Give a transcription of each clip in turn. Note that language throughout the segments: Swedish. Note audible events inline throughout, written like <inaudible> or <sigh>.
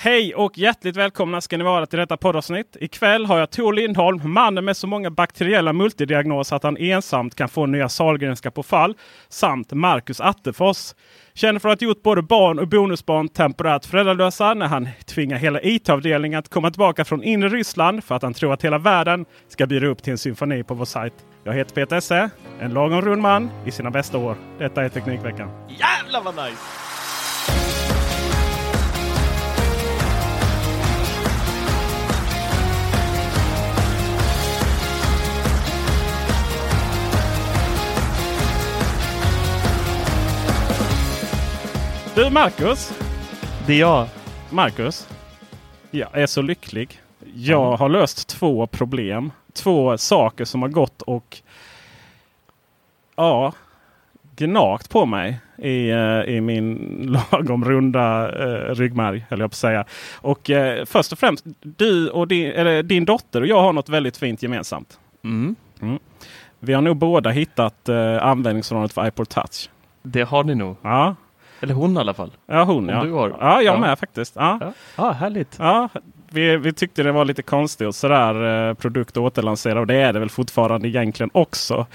Hej och hjärtligt välkomna ska ni vara till detta poddavsnitt. Ikväll har jag Tor Lindholm, mannen med så många bakteriella multidiagnoser att han ensamt kan få nya Sahlgrenska på fall. Samt Marcus Attefors. Känner för att ha gjort både barn och bonusbarn temporärt föräldralösa när han tvingar hela IT-avdelningen att komma tillbaka från inre Ryssland för att han tror att hela världen ska bjuda upp till en symfoni på vår sajt. Jag heter Peter Esse, en lagom rund man i sina bästa år. Detta är Teknikveckan. Jävlar vad nice! Du Marcus! Det är jag. Marcus, jag är så lycklig. Jag har löst två problem. Två saker som har gått och ja, gnagt på mig i, eh, i min <laughs> lagom runda eh, ryggmärg. Höll jag på att säga. Och eh, först och främst, du och din, eller, din dotter och jag har något väldigt fint gemensamt. Mm. Vi har nog båda hittat eh, användningsområdet för iPod Touch. Det har ni nog. Ja, Eller hon i alla fall. ja hon Om ja. du har. Ja, jag Ja. med faktiskt. Ja. Ja, ah, härligt. Ja, vi, vi tyckte det var lite konstigt och sådär eh, produkt att återlansera och det är det väl fortfarande egentligen också.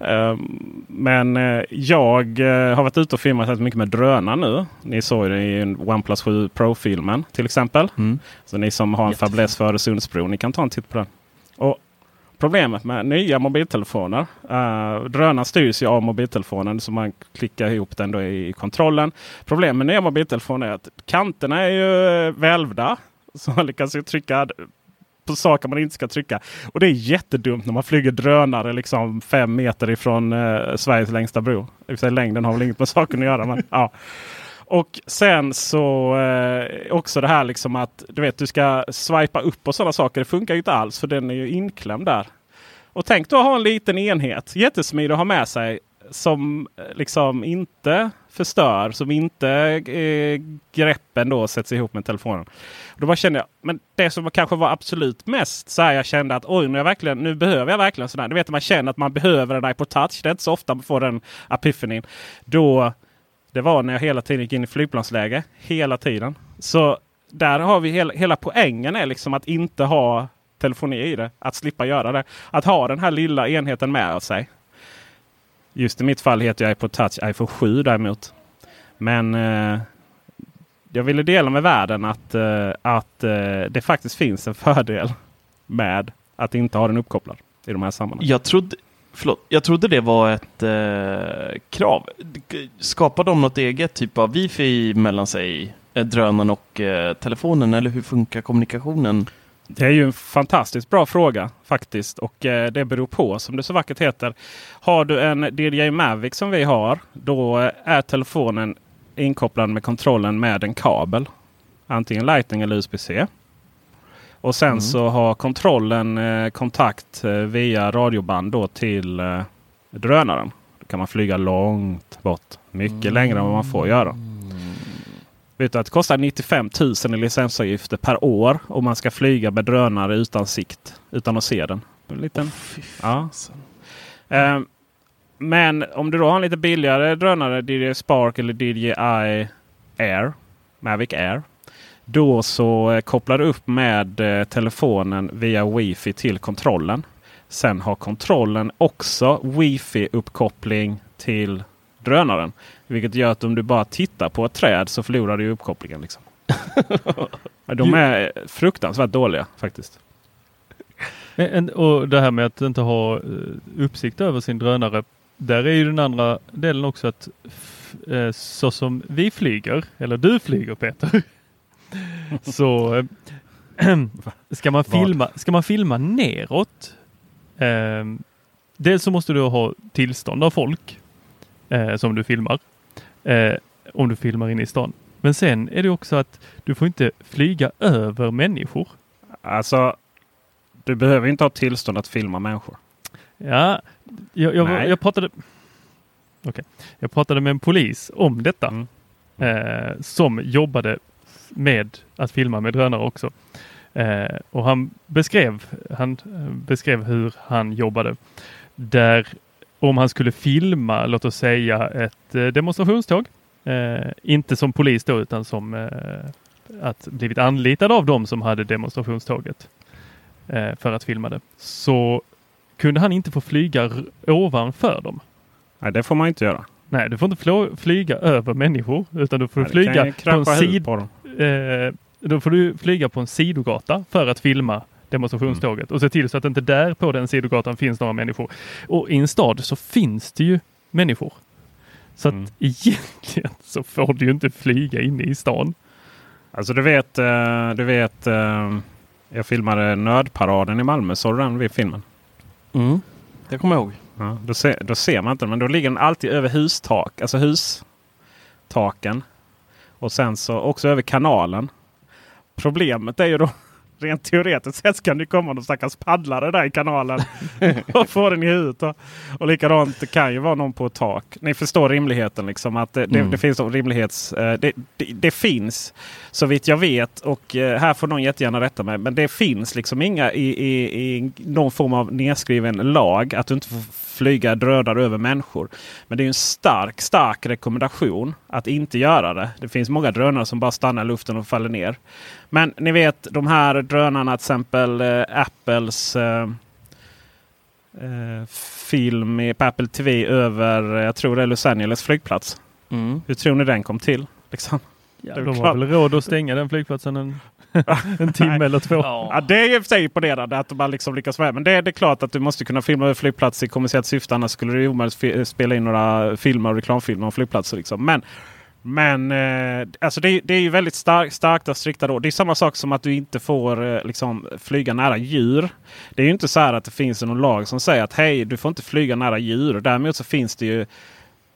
Ehm, men eh, jag eh, har varit ute och filmat rätt mycket med drönare nu. Ni såg det i OnePlus 7 Pro-filmen till exempel. Mm. Så ni som har en fäbless för Öresundsbron, ni kan ta en titt på den. Och Problemet med nya mobiltelefoner. Eh, uh, drönaren styrs ju av mobiltelefonen så man klickar ihop den då i kontrollen. Problemet med nya mobiltelefoner är att kanterna är ju välvda. Så man lyckas ju trycka på saker man inte ska trycka. Och det är jättedumt när man flyger drönare liksom fem meter ifrån uh, Sveriges längsta bro. I och för sig, längden har väl inget med saken att göra. Men, ja. Och sen så eh, också det här liksom att du vet du ska swipa upp och sådana saker. Det funkar ju inte alls för den är ju inklämd där. Och tänk då ha en liten enhet, jättesmidig att ha med sig som eh, liksom inte förstör, som inte eh, greppen då sätts ihop med telefonen. Och då bara kände jag, men det som kanske var absolut mest så här jag kände att oj, nu, är jag verkligen, nu behöver jag verkligen sådär. Du vet man känner att man behöver en iPod touch. Det är inte så ofta man får den epifanin. Då det var när jag hela tiden gick in i flygplansläge. Hela tiden. Så där har vi hela, hela poängen är liksom att inte ha telefoni i det. Att slippa göra det. Att ha den här lilla enheten med sig. Just i mitt fall heter jag iPod Touch iPhone 7 däremot. Men eh, jag ville dela med världen att, eh, att eh, det faktiskt finns en fördel med att inte ha den uppkopplad i de här sammanhangen. Jag trodde, förlåt, jag trodde det var ett eh, krav. Skapar de något eget typ av wifi mellan sig, eh, drönaren och eh, telefonen? Eller hur funkar kommunikationen? Det är ju en fantastiskt bra fråga faktiskt. Och eh, det beror på som det så vackert heter. Har du en DJI Mavic som vi har. Då eh, är telefonen inkopplad med kontrollen med en kabel. Antingen Lightning eller USB-C. Och sen så har kontrollen eh, kontakt eh, via radioband då till eh, drönaren. Då kan man flyga långt bort. Mycket längre än vad man får göra. Vet du att det kostar 95 000 i licensavgifter per år om man ska flyga med drönare utan sikt. Utan att se den. En liten, ja. Eh, men om du då har en lite billigare drönare, DJI Spark eller DJI Air, Mavic Air. Då så eh, kopplar du upp med eh, telefonen via Wi-Fi till kontrollen. Sen har kontrollen också Wi-Fi-uppkoppling till drönaren. Vilket gör att om du bara tittar på ett träd så förlorar du uppkopplingen. Liksom. <laughs> De är fruktansvärt dåliga faktiskt. Och det här med att inte ha eh, uppsikt över sin drönare. Där är ju den andra delen också att så som vi flyger, eller du flyger Peter, <laughs> så äh, <clears throat> ska, man filma, ska man filma neråt. Eh, dels så måste du ha tillstånd av folk eh, som du filmar. Eh, om du filmar inne i stan. Men sen är det också att du får inte flyga över människor. Alltså, du behöver inte ha tillstånd att filma människor. Ja, jag, jag, jag pratade okay. Jag pratade med en polis om detta. Mm. Eh, som jobbade med att filma med drönare också. Eh, och han beskrev, han eh, beskrev hur han jobbade. Där om han skulle filma, låt oss säga ett eh, demonstrationståg. Eh, inte som polis då utan som eh, att blivit anlitad av dem som hade demonstrationståget för att filma det. Så kunde han inte få flyga ovanför dem. Nej, det får man inte göra. Nej, du får inte flyga över människor utan du får Nej, flyga på en sid på eh, Då får du flyga på en sidogata för att filma demonstrationståget mm. och se till så att det inte där på den sidogatan finns några människor. Och i en stad så finns det ju människor. Så mm. att egentligen så får du ju inte flyga inne i stan. Alltså du vet, eh, du vet eh, jag filmade Nödparaden i Malmö. Såg du den vid filmen? Mm, det kommer jag ihåg. Ja, då, ser, då ser man inte men då ligger den alltid över hustak. Alltså hustaken. Och sen så också över kanalen. Problemet är ju då <laughs> rent teoretiskt sett kan det komma någon stackars paddlare där i kanalen <laughs> och få den i huvudet. Och, och likadant det kan ju vara någon på ett tak. Ni förstår rimligheten liksom att det, mm. det, det finns rimlighets... Eh, det, det, det, finns så vitt jag vet och eh, här får någon jättegärna rätta mig. Men det finns liksom inga i, i, i någon form av nedskriven lag att du inte får flyga drönare över människor. Men det är en stark, stark rekommendation att inte göra det. Det finns många drönare som bara stannar i luften och faller ner. Men ni vet de här drönarna, till exempel eh, Apples eh, eh, film på Apple TV över, jag tror det är Los Angeles flygplats. Mm. Hur tror ni den kom till? Liksom? Ja, de har väl råd att stänga den flygplatsen en, <laughs> en timme eller två. Ja. det är i och för sig imponerande att man liksom lyckas med. Men det är, det är klart att du måste kunna filma över flygplats i kommersiellt syfte. Annars skulle det omöjligt spela in några filmer och reklamfilmer om flygplatser. Liksom. Men men eh, alltså det, det, är ju väldigt stark, starkt och strikta då. Det är samma sak som att du inte får eh, liksom, flyga nära djur. Det är ju inte så här att det finns någon lag som säger att hej, du får inte flyga nära djur. Däremot så finns det ju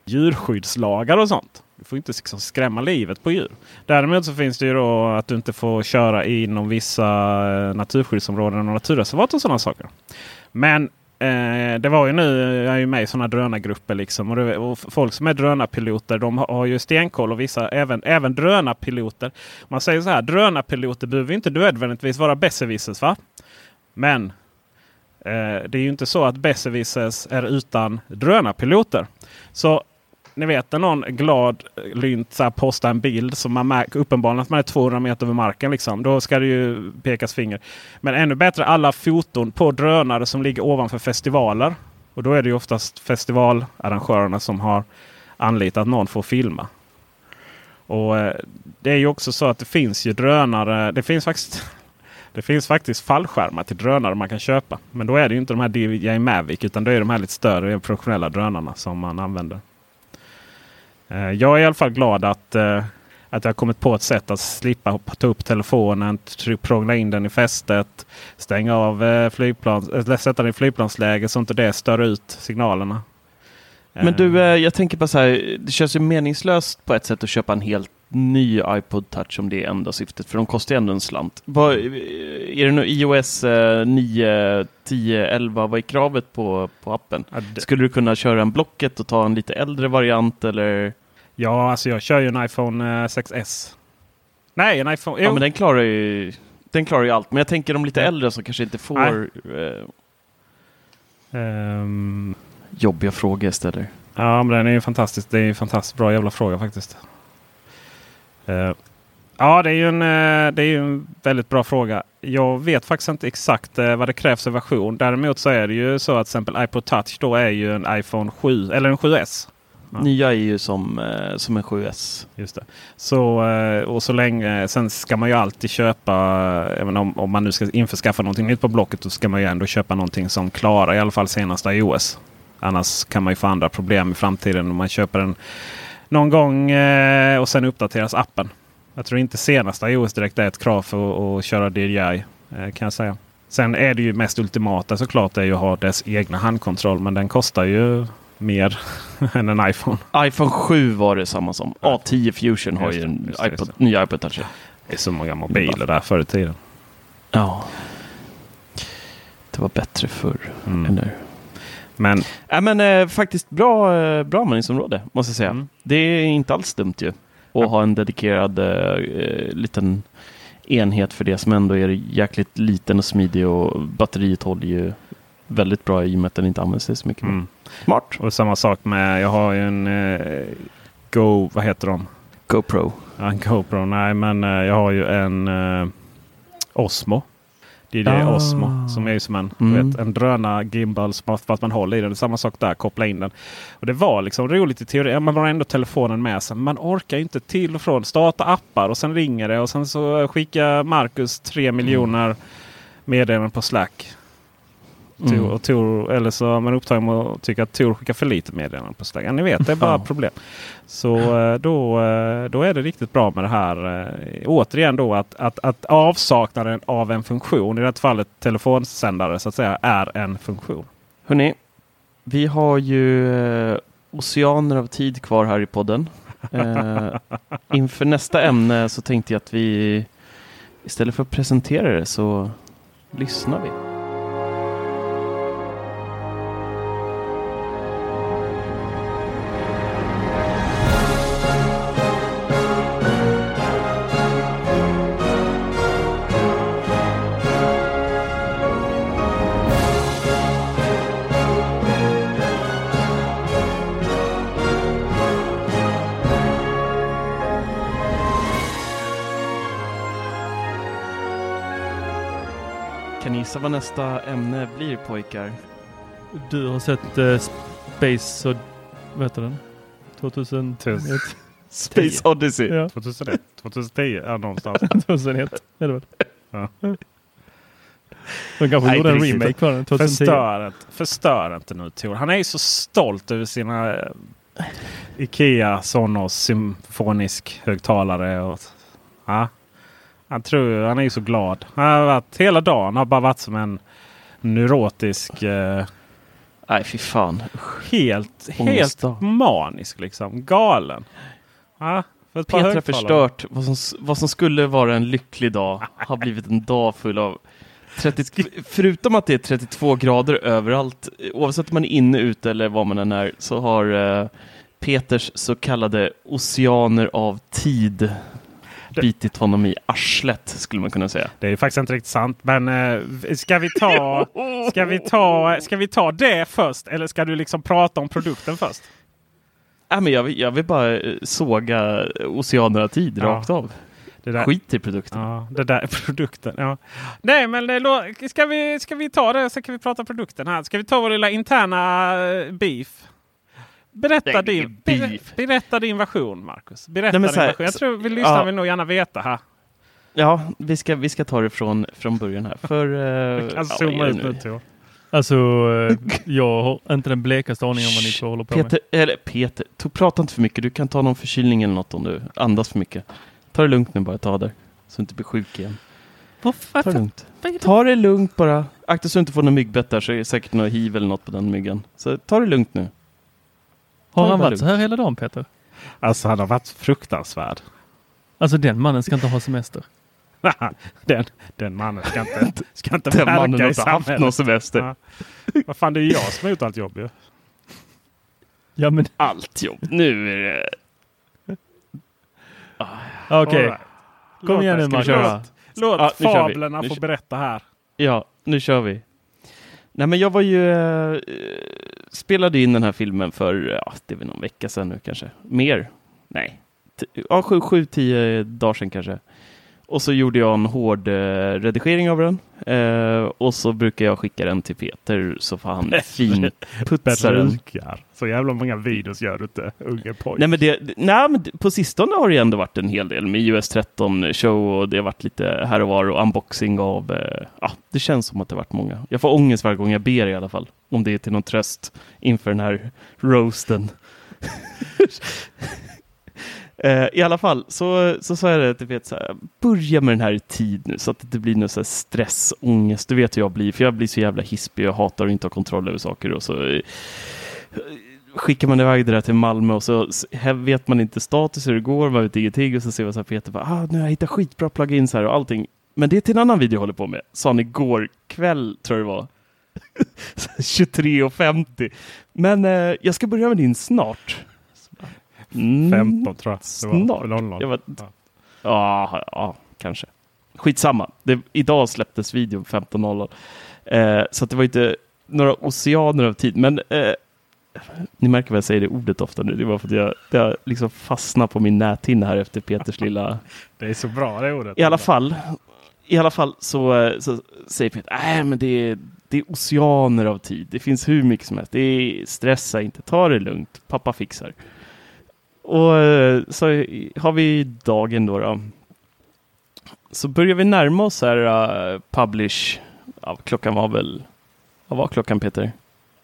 djurskyddslagar och sånt. Du får inte liksom skrämma livet på djur. Däremot så finns det ju då att du inte får köra inom vissa eh, naturskyddsområden och naturreservat och sådana saker. Men Eh, det var ju nu, jag är ju med i sådana drönargrupper liksom. Och, det, och, folk som är drönarpiloter de har, har ju stenkoll och vissa även, även drönarpiloter. Man säger så här, drönarpiloter behöver inte nödvändigtvis vara besserwissers va? Men eh, det är ju inte så att besserwissers är utan drönarpiloter. Så ni vet när någon glad lynt så här, postar en bild som man märker uppenbarligen att man är 200 meter över marken. Liksom. Då ska det ju pekas finger. Men ännu bättre alla foton på drönare som ligger ovanför festivaler. Och då är det ju oftast festivalarrangörerna som har anlitat någon för att filma. Och eh, Det är ju också så att det finns ju drönare. Det finns faktiskt <laughs> det finns faktiskt fallskärmar till drönare man kan köpa. Men då är det inte de här DJI Mavic utan det är de här lite större professionella drönarna som man använder. Eh, jag är i alla fall glad att, eh, att jag kommit på ett sätt att slippa ta upp telefonen, prångla in den i fästet, stänga av eh, flygplans, eller sätta den i flygplansläge så inte det stör ut signalerna. Men du, jag tänker på så här, det känns ju meningslöst på ett sätt att köpa en helt ny iPod Touch om det är enda syftet, för de kostar ju ändå en slant. Vad, är det nu iOS 9, 10, 11, vad är kravet på, på appen? Ja, Skulle du kunna köra en Blocket och ta en lite äldre variant eller? Ja, alltså jag kör ju en iPhone 6S. Nej, en iPhone. Ja, men den klarar ju, den klarar ju allt. Men jag tänker de lite äldre som kanske inte får eh, um, jobbiga frågor istället. Ja, men den är ju fantastisk. Det är en fantastiskt bra jävla fråga faktiskt. Uh, ja, det är, ju en, uh, det är ju en väldigt bra fråga. Jag vet faktiskt inte exakt uh, vad det krävs för version. Däremot så är det ju så att till exempel iPod Touch då är ju en iPhone 7 eller en 7S. Ja. Nya är ju som, eh, som en 7S. Just det. Så, eh, och så länge, sen ska man ju alltid köpa, även om, om man nu ska införskaffa någonting nytt på Blocket, så ska man ju ändå köpa någonting som klarar i alla fall senaste iOS. Annars kan man ju få andra problem i framtiden om man köper den någon gång eh, och sen uppdateras appen. Jag tror inte senaste iOS direkt är ett krav för att köra DJI. Eh, kan jag säga. Sen är det ju mest ultimata såklart är ju att ha dess egna handkontroll. Men den kostar ju mer <laughs> än en iPhone. iPhone 7 var det samma som. A10 Fusion har ju en iPod, ny iPod Touch. Det är så många mobiler där förr i tiden. Ja. Det var bättre förr. Mm. Men, äh, men eh, faktiskt bra, eh, bra användningsområde måste jag säga. Mm. Det är inte alls dumt ju. Att ja. ha en dedikerad eh, liten enhet för det som ändå är jäkligt liten och smidig och batteriet håller ju väldigt bra i och med att den inte används så mycket. Mm. Smart. Och samma sak med, jag har ju en eh, Go, vad heter de? GoPro. Ja, en GoPro, nej men eh, jag har ju en eh, Osmo. Det är det ah. Osmo som är som en, mm. vet, en dröna gimbal fast man håller i den. Samma sak där, koppla in den. Och Det var liksom roligt i teorin. Man har ändå telefonen med sig. Man orkar inte till och från. Starta appar och sen ringer det och sen så skickar Marcus tre miljoner mm. meddelanden på Slack. Mm. och Tor, eller så är man upptagen med att tycka att Tor skickar för lite meddelanden på Slack. Ni vet, det är bara ja. problem. Så eh, då, eh, då är det riktigt bra med det här. Eh, återigen då att, att, att avsaknaden av en funktion, i det här fallet telefonsändare så att säga, är en funktion. Hörrni, vi har ju oceaner av tid kvar här i podden. uh, <laughs> inför nästa ämne så tänkte jag att vi istället för att presentera det så lyssnar vi. Nästa ämne blir pojkar? Du har sett uh, Space och vad heter den? 2001? Space Odyssey. Ja. 2001, 2010, ja någonstans. <laughs> 2001 är det väl? Ja. De kanske Nej, gjorde en remake på den 2010. Förstör inte, förstör inte nu Tor. Han är ju så stolt över sina uh, Ikea Sonos symfonisk högtalare. Och, ja. Han, tror, han är ju så glad. Han har varit, hela dagen har bara varit som en neurotisk... Eh, Nej fy fan. Helt, helt manisk liksom. Galen. Ja, för Petra har förstört vad som, vad som skulle vara en lycklig dag. Har blivit en dag full av 30, förutom att det är 32 grader överallt, oavsett om man är inne, ute eller var man än är, så har eh, Peters så kallade oceaner av tid bitit honom i arslet skulle man kunna säga. Det är faktiskt inte riktigt sant. Men eh, ska, vi ta, <laughs> ska, vi ta, ska vi ta det först? Eller ska du liksom prata om produkten först? Äh, men jag, vill, jag vill bara eh, såga oceanerna tid ja. rakt av. Det där, Skit i produkten. Ja, det där <laughs> produkten. Ja. Nej, men det, ska, vi, ska vi ta det så kan vi prata produkten här. Ska vi ta vår lilla interna eh, beef? Berätta din, ber, berätta din version, Marcus. Berätta Nej, din här, version. Jag tror vi lyssnar ja. vill nog gärna veta här. Ja, vi ska, vi ska ta det från, från början här. För, <laughs> uh, kan zooma ut nu, Tor. Alltså, <laughs> jag har inte den blekaste aning om vad ni två håller på Peter, med. Eller Peter, to, prata inte för mycket. Du kan ta någon förkylning eller något om du andas för mycket. Ta det lugnt nu bara tag där. Så du inte blir sjuk igen. Varför? Ta det lugnt. Ta det lugnt bara. Akta så du inte får någon myggbett där så är det säkert något hiv eller något på den myggan. Så ta det lugnt nu. Har han varit så här hela dagen Peter? Alltså han har varit fruktansvärd. Alltså den mannen ska inte ha semester. <laughs> den, den mannen ska inte, <laughs> ska inte den verka mannen har inte haft någon semester. Ja. Vad fan det är jag som har gjort allt jobb ju. Ja men allt jobb. Nu är det... Ah, Okej. Okay. Right. Kom igen nu Marcus. Låt ja, fablerna få berätta här. Ja, nu kör vi. Nej men jag var ju, eh, spelade in den här filmen för, ja, det är väl någon vecka sedan nu kanske. Mer? Nej. T ja, sju, sju, tio dagar sedan kanske. Och så gjorde jag en hård eh, redigering av den. Eh, och så brukar jag skicka den till Peter så får han <laughs> finputsa den. Så jävla många videos gör du inte, unge pojk. Nej men, det, nej men på sistone har det ändå varit en hel del med US 13 show och det har varit lite här och var och unboxing av, eh, ja det känns som att det har varit många. Jag får ångest varje gång jag ber i alla fall. Om det är till någon tröst inför den här roasten. <laughs> Eh, I alla fall så, så sa jag det till Peter, så här, börja med den här i tid nu så att det inte blir någon så stress, ångest. Du vet hur jag blir, för jag blir så jävla hispig och hatar att inte ha kontroll över saker. Och så eh, skickar man iväg det där till Malmö och så vet man inte status hur det går, man vet ingenting och så ser man så här Peter, bara, ah, nu har jag hittat skitbra plugins här och allting. Men det är till en annan video jag håller på med, sa han igår kväll tror jag det var. <laughs> 23.50. Men eh, jag ska börja med din snart. Mm, 15 tror jag. Snart. Jag var, ja. Ja, ja, kanske. Skitsamma. Det, idag släpptes videon 15.00. Eh, så det var inte några oceaner av tid. Men eh, ni märker vad jag säger det ordet ofta nu. Det var för att jag, det har liksom fastnat på min näthinna här efter Peters lilla... <laughs> Det är så bra det ordet. I alla fall. I alla fall så, eh, så säger Peter, nej men det är, det är oceaner av tid. Det finns hur mycket som helst. Det är, stressa inte, ta det lugnt. Pappa fixar. Och eh, så har vi dagen då. då. Så börjar vi närma oss här uh, publish. Ja, klockan var väl, vad var klockan Peter?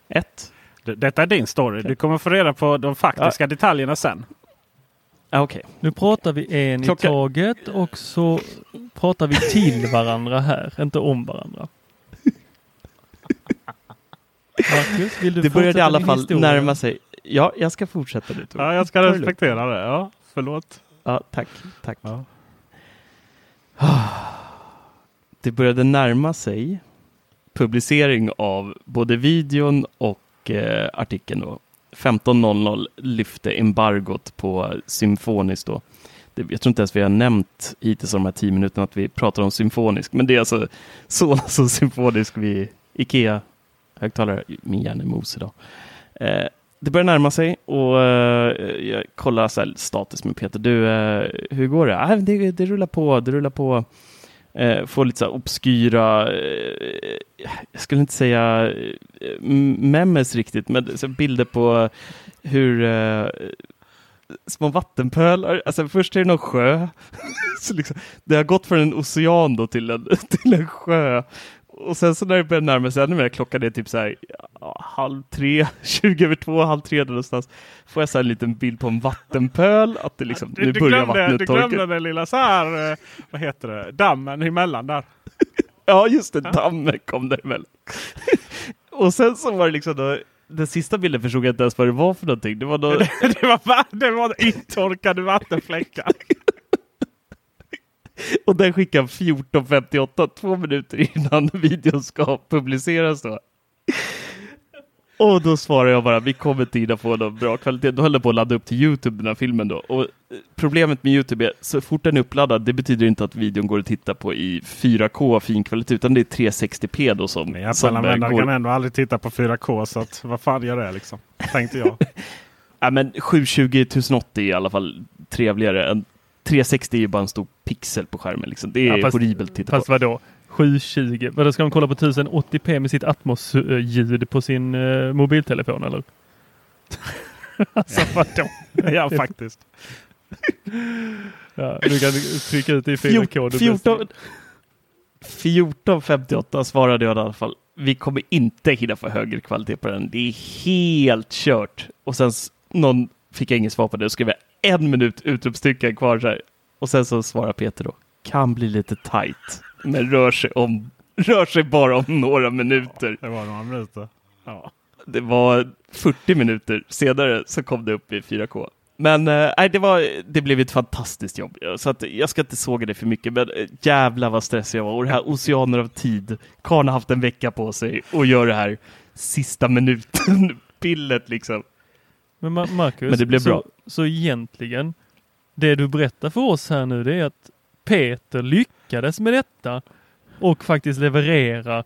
Ett? Detta är din story. Du kommer få reda på de faktiska ja. detaljerna sen. Ah, okay. Nu pratar vi en Klocka... i taget och så pratar vi till varandra här, inte om varandra. <laughs> Marcus, vill du det började i alla fall historia? närma sig. Ja, jag ska fortsätta nu. Ja, jag ska respektera det. Ja, förlåt. Ja, tack. tack. Ja. <sighs> Det började närma sig publicering av både videon och eh, artikeln. Då. 15.00 lyfte embargot på Symfonisk då. Det, jag tror inte ens vi har nämnt hittills de här tio minuterna att vi pratar om symfonisk, men det är alltså <laughs> så alltså symfonisk vid Ikea högtalare. Min hjärna är mos idag. Eh, det börjar närma sig och uh, jag kollar så status med Peter. Du, uh, hur går det? Ah, det? Det rullar på, det rullar på. Uh, får lite så obskyra, jag skulle inte säga memes riktigt, men så bilder på hur små vattenpölar. Alltså först är det någon sjö. <laughs> så liksom, det har gått från en ocean då till en, <laughs> till en sjö och sen så när det börjar närma sig ännu mer, klockan är typ så här ja, halv tre, <laughs> tjugo över två, halv tre någonstans. Får jag så en liten bild på en vattenpöl, att det liksom, du, nu börjar glömde, vattnet Du glömde den lilla så här, eh, vad heter det, dammen emellan där. <laughs> ja, just det, dammen kom däremellan. <laughs> och sen så var det liksom då, den sista bilden förstod jag inte ens vad det var för någonting. Det var, då... det, var, det var intorkade vattenfläckar. <laughs> Och den skickar 14.58, två minuter innan <laughs> videon ska publiceras. Då. Och då svarar jag bara, vi kommer inte hinna få någon bra kvalitet. Då höll jag på att ladda upp till Youtube den här filmen då. Och problemet med Youtube är, så fort den är uppladdad, det betyder inte att videon går att titta på i 4K fin kvalitet, utan det är 360p då som... Men Apple-användare går... kan ändå aldrig titta på 4K, så att, vad fan gör det liksom? Tänkte jag. <laughs> ja, men 720 1080 är i alla fall trevligare än 360 är ju bara en stor pixel på skärmen. Liksom. Det är ja, fast, horribelt att titta fast på. vadå? 720? Vadå, ska man kolla på 1080p med sitt Atmos-ljud på sin uh, mobiltelefon eller? <laughs> alltså vadå? <laughs> ja, <laughs> faktiskt. ja, du kan trycka ut i 4K. 14, 1458 svarade jag i alla fall. Vi kommer inte hinna få högre kvalitet på den. Det är helt kört. Och sen någon fick jag inget svar på det. Då skrev jag en minut utropstecken kvar så här. Och sen så svarar Peter då. Kan bli lite tight, men rör sig, om, <laughs> rör sig bara om några minuter. Ja, det var några minuter. Ja. Det var 40 minuter senare så kom det upp i 4K. Men äh, det, var, det blev ett fantastiskt jobb. Så att jag ska inte såga det för mycket, men äh, jävla vad stressig jag var. Och det här oceaner av tid. Karn har haft en vecka på sig och gör det här sista minuten pillet liksom. Men Marcus, Men det blev så, bra. så egentligen, det du berättar för oss här nu det är att Peter lyckades med detta och faktiskt leverera.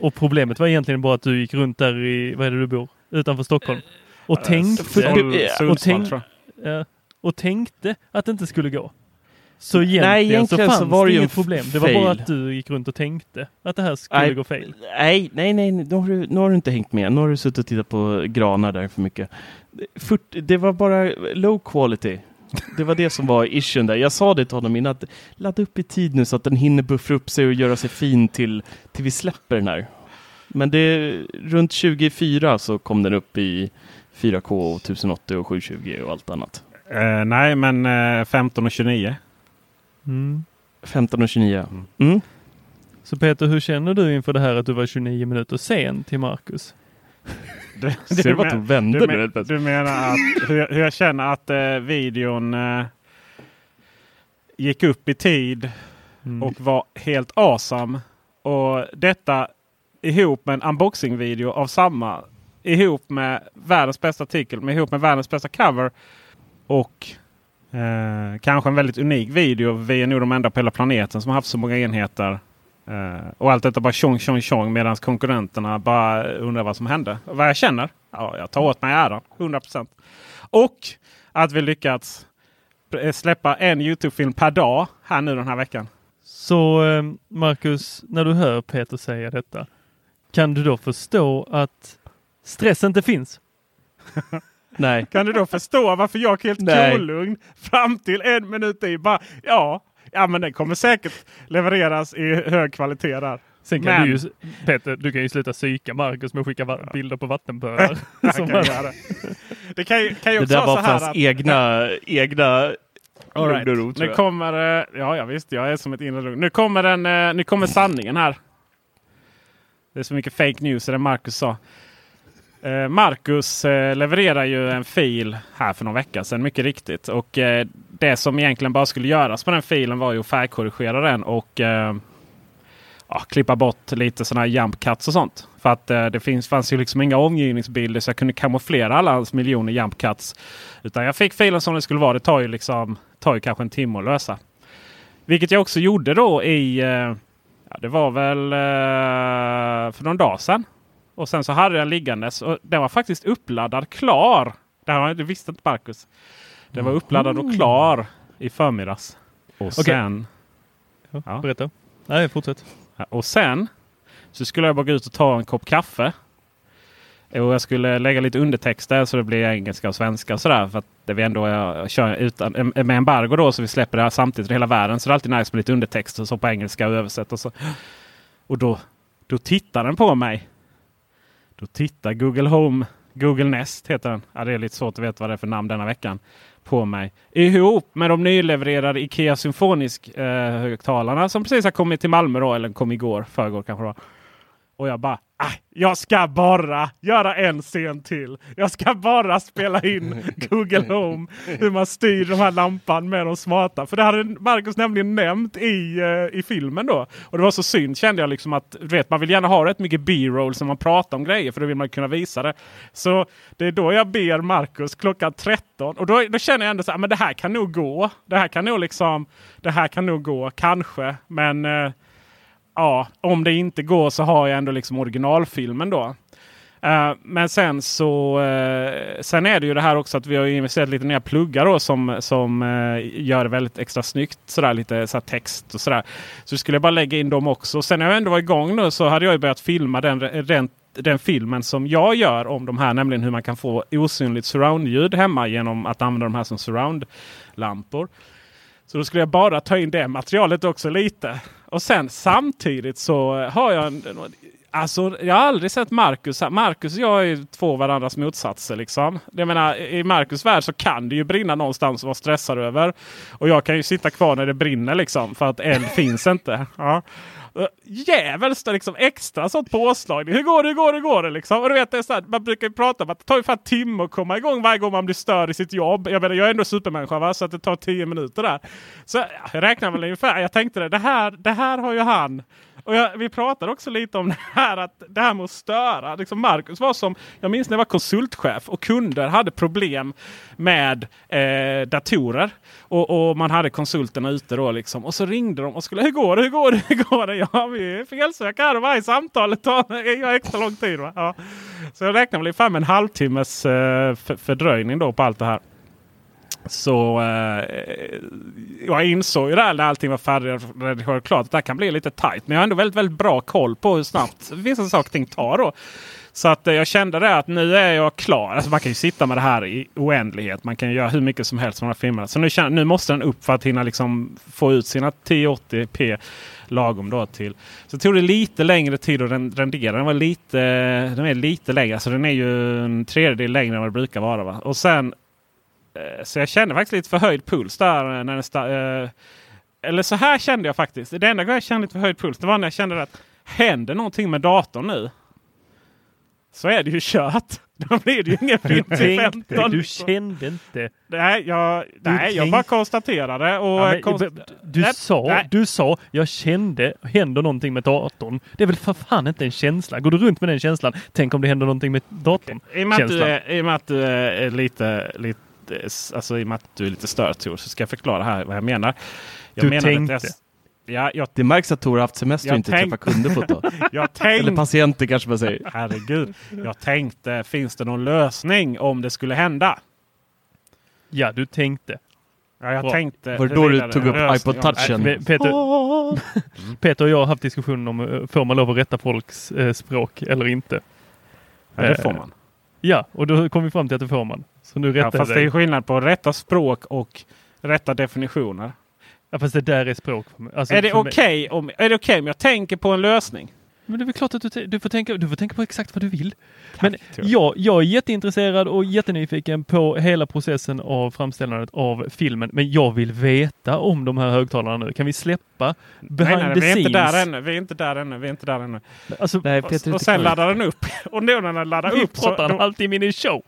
Och problemet var egentligen bara att du gick runt där i, vad är det du bor? Utanför Stockholm. Och Eh, tänkte, och, tänk, och tänkte att det inte skulle gå. Så egentligen, Nej, egentligen så så fanns var det inget problem. Det var bara att du gick runt och tänkte att det här skulle Nej. gå fel. Nej, nej, nej, nu har, du, nu har du inte hängt med. Nu har du suttit och tittat på granar där för mycket. 40, det var bara low quality. Det var det som var issuen där. Jag sa det till honom innan, att ladda upp i tid nu så att den hinner buffra upp sig och göra sig fin till, till vi släpper den här. Men det, runt 24 så kom den upp i 4K och 1080 och 720 och allt annat. Eh, nej, men eh, 15 och 29. Mm. 15 och 29. Mm. Så Peter, hur känner du inför det här att du var 29 minuter sen till Marcus? Du, <laughs> Ser du men- du vände du, men, du menar att hur, jag- hur jag känner att eh, videon eh, gick upp i tid Mm. och var helt awesome. Och detta ihop med en unboxing-video av samma. Ihop med världens bästa artikel, med ihop med världens bästa cover. Och eh, kanske en väldigt unik video. Vi är nog de enda på hela planeten som har haft så många enheter. Eh, och allt detta bara tjong tjong tjong medan konkurrenterna bara undrar vad som hände. Och vad jag känner? Ja, jag tar åt mig äran. 100%. Och att vi lyckats eh, släppa en Youtube-film per dag här nu den här veckan. Så eh, Marcus, när du hör Peter säga detta, kan du då förstå att stress inte finns? <laughs> Nej. Kan du då förstå varför jag är helt kolugn fram till en minut i? Bara, ja, ja, men den kommer säkert levereras i hög kvalitet där. Sen kan Men- du ju, Peter, du kan ju sluta psyka Marcus med att skicka bilder på vattenpölar. <laughs> Som kan det. det kan ju, kan ju Det också där vara var så här för hans att... egna, egna All right. lugn och ro, Nu kommer, eh, ja, ja visst, jag är som ett inre lugn. Nu kommer, den, eh, nu kommer sanningen här. Det är så mycket fake news i det Marcus sa. Eh, Marcus levererar ju en fil här för någon vecka sedan, mycket riktigt. Och det som egentligen bara skulle göras på den filen var ju att färgkorrigera den och eh, ja, klippa bort lite sådana här jump cuts och sånt. För att eh, det finns, fanns ju liksom inga omgivningsbilder så jag kunde kamouflera alla hans miljoner jump cuts. Utan jag fick filen som det skulle vara. Det tar ju, liksom, tar ju kanske en timme att lösa. Vilket jag också gjorde då i... Eh, ja, det var väl eh, för någon dag sedan. Och sen så hade jag den liggandes och den var faktiskt uppladdad klar. Det, här, det visste inte Marcus. Den var uppladdad och klar i förmiddags. Och sen... Ja, Ja. Berätta. Nej, fortsätt. Och sen så skulle jag bara gå ut och ta en kopp kaffe. Och jag skulle lägga lite undertexter så det blir engelska och svenska och sådär. För att det vi ändå jag kör utan, med embargo då så vi släpper det här samtidigt i hela världen. Så det är alltid nice med lite undertexter så på engelska och översätt och så. Och då, då tittar den på mig. Då tittar Google Home, Google Nest heter den. Ja, det är lite svårt att veta vad det är för namn denna veckan. På mig. Ihop med de nylevererade Ikea Symfonisk eh, högtalarna som precis har kommit till Malmö då. Eller kom igår, förrgår kanske då. Och jag bara, "Ah, jag ska bara göra en scen till. Jag ska bara spela in <laughs> Google Home. Hur man styr de här lampan med de smarta. För det hade Marcus nämligen nämnt i, eh, i filmen då. Och det var så synd kände jag liksom att du vet, man vill gärna ha rätt mycket B-roll som man pratar om grejer. För då vill man kunna visa det. Så det är då jag ber Marcus klockan 13. Och då, då känner jag ändå så här, men det här kan nog gå. Det här kan nog liksom, det här kan nog gå, kanske. Men eh, ja, om det inte går så har jag ändå liksom originalfilmen då. Uh, men sen så uh, sen är det ju det här också att vi har investerat lite nya pluggar då som, som uh, gör det väldigt extra snyggt. Sådär, lite sådär, text och sådär. Så skulle jag bara lägga in dem också. Sen när jag ändå var igång nu så hade jag ju börjat filma den, den, den filmen som jag gör om de här. Nämligen hur man kan få osynligt surroundljud hemma genom att använda de här som surroundlampor. Så då skulle jag bara ta in det materialet också lite. Och sen samtidigt så har jag en, Alltså jag har aldrig sett Marcus. Marcus och jag är två varandras motsatser. Liksom. Jag menar, I Marcus värld så kan det ju brinna någonstans och vara stressad över. Och jag kan ju sitta kvar när det brinner liksom. För att eld <laughs> finns inte. Ja. Eh, Djävulskt liksom extra sånt påslag. Hur går det, hur går det, hur går det liksom? Och du vet, det är så här, man brukar ju prata om att det tar ju en timme att komma igång varje gång man blir störd i sitt jobb. Jag menar, jag är ändå supermänniska va? så att det tar tio minuter där. Så ja, jag räknar väl ungefär. Jag tänkte det, det här, det här har ju han. Och jag, vi pratade också lite om det här, att det här med att störa. Liksom Marcus var som, jag minns när jag var konsultchef och kunder hade problem med eh, datorer. Och, och, man hade konsulterna ute då liksom. Och så ringde de och skulle, hur går det, hur går det, hur går det? <laughs> Ja, vi är felsökare här och varje samtal tar extra lång tid. Va? Ja. Så jag räknar väl med en halvtimmes eh, fördröjning då på allt det här. Så eh, jag insåg ju där när allting var färdigredigerat klart att det här kan bli lite tajt. Men jag har ändå väldigt, väldigt bra koll på hur snabbt <laughs> vissa saker och ting tar. Då. Så att eh, jag kände det att nu är jag klar. Alltså man kan ju sitta med det här i oändlighet. Man kan göra hur mycket som helst med de här filmerna. Så nu, känner, nu måste den upp för att hinna liksom få ut sina 1080p lagom då till. Så tog det lite längre tid att rendera. Den var lite, den är lite längre. Alltså den är ju en tredjedel längre än vad det brukar vara. Va? Och sen så jag kände faktiskt lite förhöjd puls där. Eh, när det eh, eller så här kände jag faktiskt. Det enda gången jag kände lite förhöjd puls det var när jag kände att händer någonting med datorn nu. Så är det ju kört. <laughs> Då blir det ju ingen film till 15. Du kände inte. Nej, jag, nej, jag bara konstaterade. Och ja, men, konst du, nej, sa, nej. du sa, jag kände, händer någonting med datorn. Det är väl för fan inte en känsla. Går du runt med den känslan, tänk om det händer någonting med datorn. I och med, att du, är, I och med att du är lite, lite alltså i och med att du är lite störd Tor, så ska jag förklara här vad jag menar. Jag du menar tänkte? Att jag, ja, jag, det märks att Tor har haft semester och inte tänk... träffat kunder på ett tag. <laughs> Eller patienter kanske man säger. Herregud. Jag tänkte, finns det någon lösning om det skulle hända? Ja, du tänkte. Ja, jag Bra. tänkte. Var det då du tog upp iPod touchen? Peter, <laughs> Peter och jag har haft diskussioner om eh, får man lov att rätta folks eh, språk eller inte. Ja, det får man. Ja, och då kom vi fram till att det får man. Så nu ja, fast det är skillnad på rätta språk och rätta definitioner. Ja, fast det där är språk. Alltså, är det okej okay om, okay om jag tänker på en lösning? Men det är väl klart att du, du, får tänka, du får tänka på exakt vad du vill. Men jag, jag är jätteintresserad och jättenyfiken på hela processen av framställandet av filmen. Men jag vill veta om de här högtalarna nu. Kan vi släppa behind nej, nej, the vi är scenes? Inte där ännu. Vi är inte där ännu. Vi är inte där ännu. Alltså, nej, och, och sen laddar den upp. Och nu när den laddar vi upp. Vi pratar så, alltid i min show.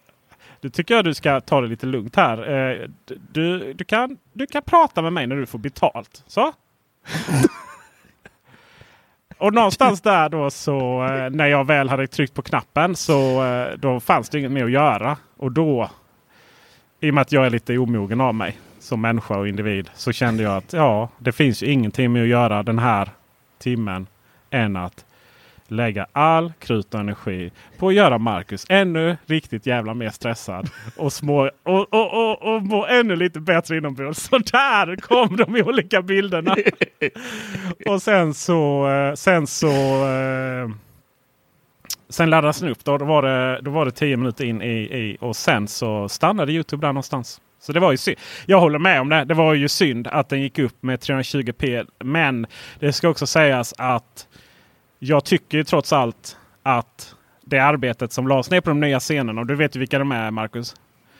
Du tycker jag du ska ta det lite lugnt här. Eh, du, du, kan, du kan prata med mig när du får betalt. Så? <laughs> Och någonstans där då så eh, när jag väl hade tryckt på knappen så eh, då fanns det inget mer att göra. Och då, i och med att jag är lite omogen av mig som människa och individ, så kände jag att ja, det finns ju ingenting med att göra den här timmen än att lägga all krut och energi på att göra Marcus ännu riktigt jävla mer stressad. Och, små, och, och, och, och må ännu lite bättre inombords. Så där kom de olika bilderna. <laughs> och sen så, eh, sen så eh, Sen laddades den upp. Då, då, var det, då var det tio minuter in i, i och sen så stannade Youtube där någonstans. Så det var ju synd. Jag håller med om det. Det var ju synd att den gick upp med 320p. Men det ska också sägas att jag tycker ju trots allt att det arbetet som lades ner på de nya scenerna, och du vet ju vilka de är Marcus.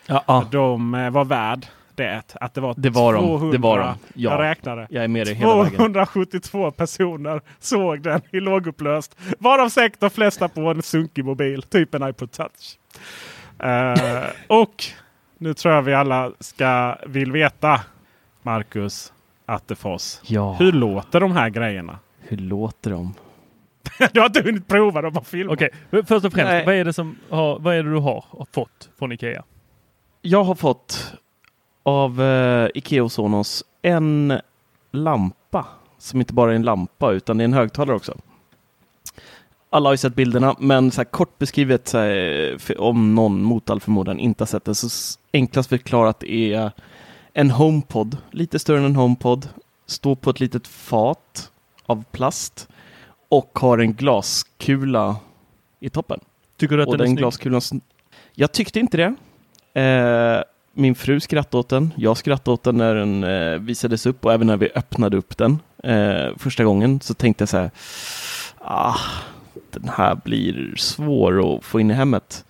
Ja, De eh, var värd det. Att det var, det var 200, de. Det var de. Ja, jag räknade. Jag är med dig hela 272 vägen. personer såg den i lågupplöst. Varav säkert de flesta på en sunkig mobil, typ en iPod touch. uh, och nu tror jag vi alla ska vill veta, Marcus Attefors. Ja. Hur låter de här grejerna? Hur låter de? <laughs> du har inte hunnit prova dem på film. Okej, okay. först och främst, vad är, det som har, vad är det du har fått från Ikea? Jag har fått av uh, Ikea och Sonos en lampa som inte bara är en lampa utan det är en högtalare också. Alla har ju sett bilderna, men så kort beskrivet så här, om någon mot all förmodan inte har sett det, så enklast förklarat är en HomePod, lite större än en HomePod, står på ett litet fat av plast och har en glaskula i toppen. Tycker du att och den, är glaskulan... Jag tyckte inte det. Eh, min fru skrattade åt den. Jag skrattade åt den när den eh, visades upp och även när vi öppnade upp den eh, första gången så tänkte jag så här. Ah, den här blir svår att få in i hemmet.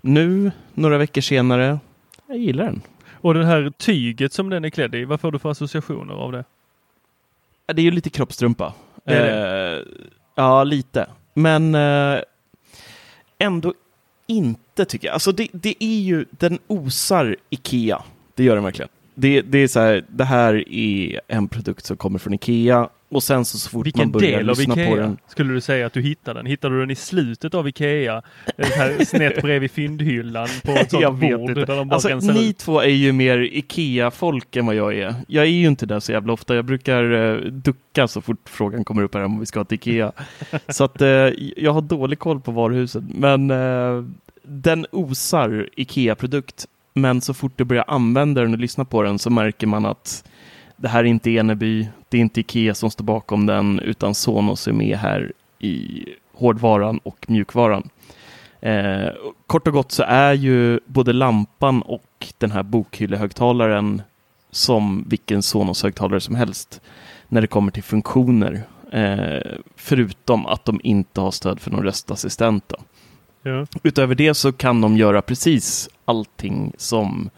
Nu, några veckor senare, jag gillar den. Och det här tyget som den är klädd i, vad får du för associationer av det? Det är ju lite kroppstrumpa. Det är det. Ja, lite. Men eh, ändå inte tycker jag. Alltså det, det är ju, den osar Ikea. Det gör den verkligen. Det, det är så här, det här är en produkt som kommer från Ikea. Och sen så, så fort Vilken man börjar del av lyssna Ikea på den. skulle du säga att du hittade den? Hittade du den i slutet av Ikea? Här <laughs> snett bredvid fyndhyllan på ett <laughs> sånt Jag vet bord inte. Alltså, ni ut? två är ju mer Ikea-folk än vad jag är. Jag är ju inte där så jävla ofta. Jag brukar eh, ducka så fort frågan kommer upp här om vi ska till Ikea. <laughs> så att eh, jag har dålig koll på varuhuset. Men eh, den osar Ikea-produkt. Men så fort du börjar använda den och lyssna på den så märker man att det här är inte Eneby, det är inte Ikea som står bakom den, utan Sonos är med här i hårdvaran och mjukvaran. Eh, kort och gott så är ju både lampan och den här bokhyllehögtalaren som vilken Sonos-högtalare som helst när det kommer till funktioner. Eh, förutom att de inte har stöd för någon röstassistent. Ja. Utöver det så kan de göra precis allting som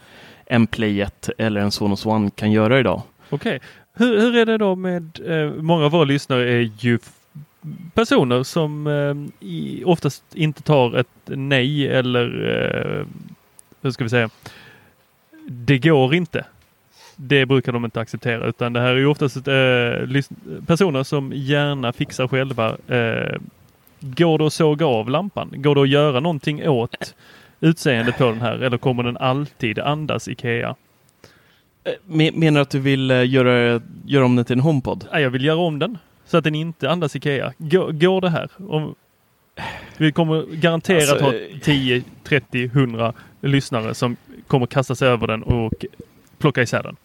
en Play 1 eller en Sonos One kan göra idag. Okej. Hur, hur är det då med, eh, många av våra lyssnare är ju personer som eh, i, oftast inte tar ett nej eller eh, hur ska vi säga? Det går inte. Det brukar de inte acceptera utan det här är ju oftast eh, personer som gärna fixar själva. Eh, går det att såga av lampan? Går det att göra någonting åt utseendet på den här eller kommer den alltid andas Ikea? Eh, me- Menar du att du vill eh, göra, göra om den till en HomePod? Nej, jag vill göra om den så att den inte andas Ikea. Går, går det här? Om, vi kommer garanterat Alltså, ha eh, 10, 30, 100 lyssnare som kommer kasta sig över den och plocka isär den.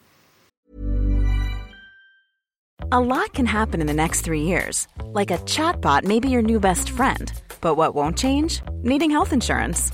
A lot can happen in the next three years. Like a chatbot may be your new best friend. But what won't change? Needing health insurance.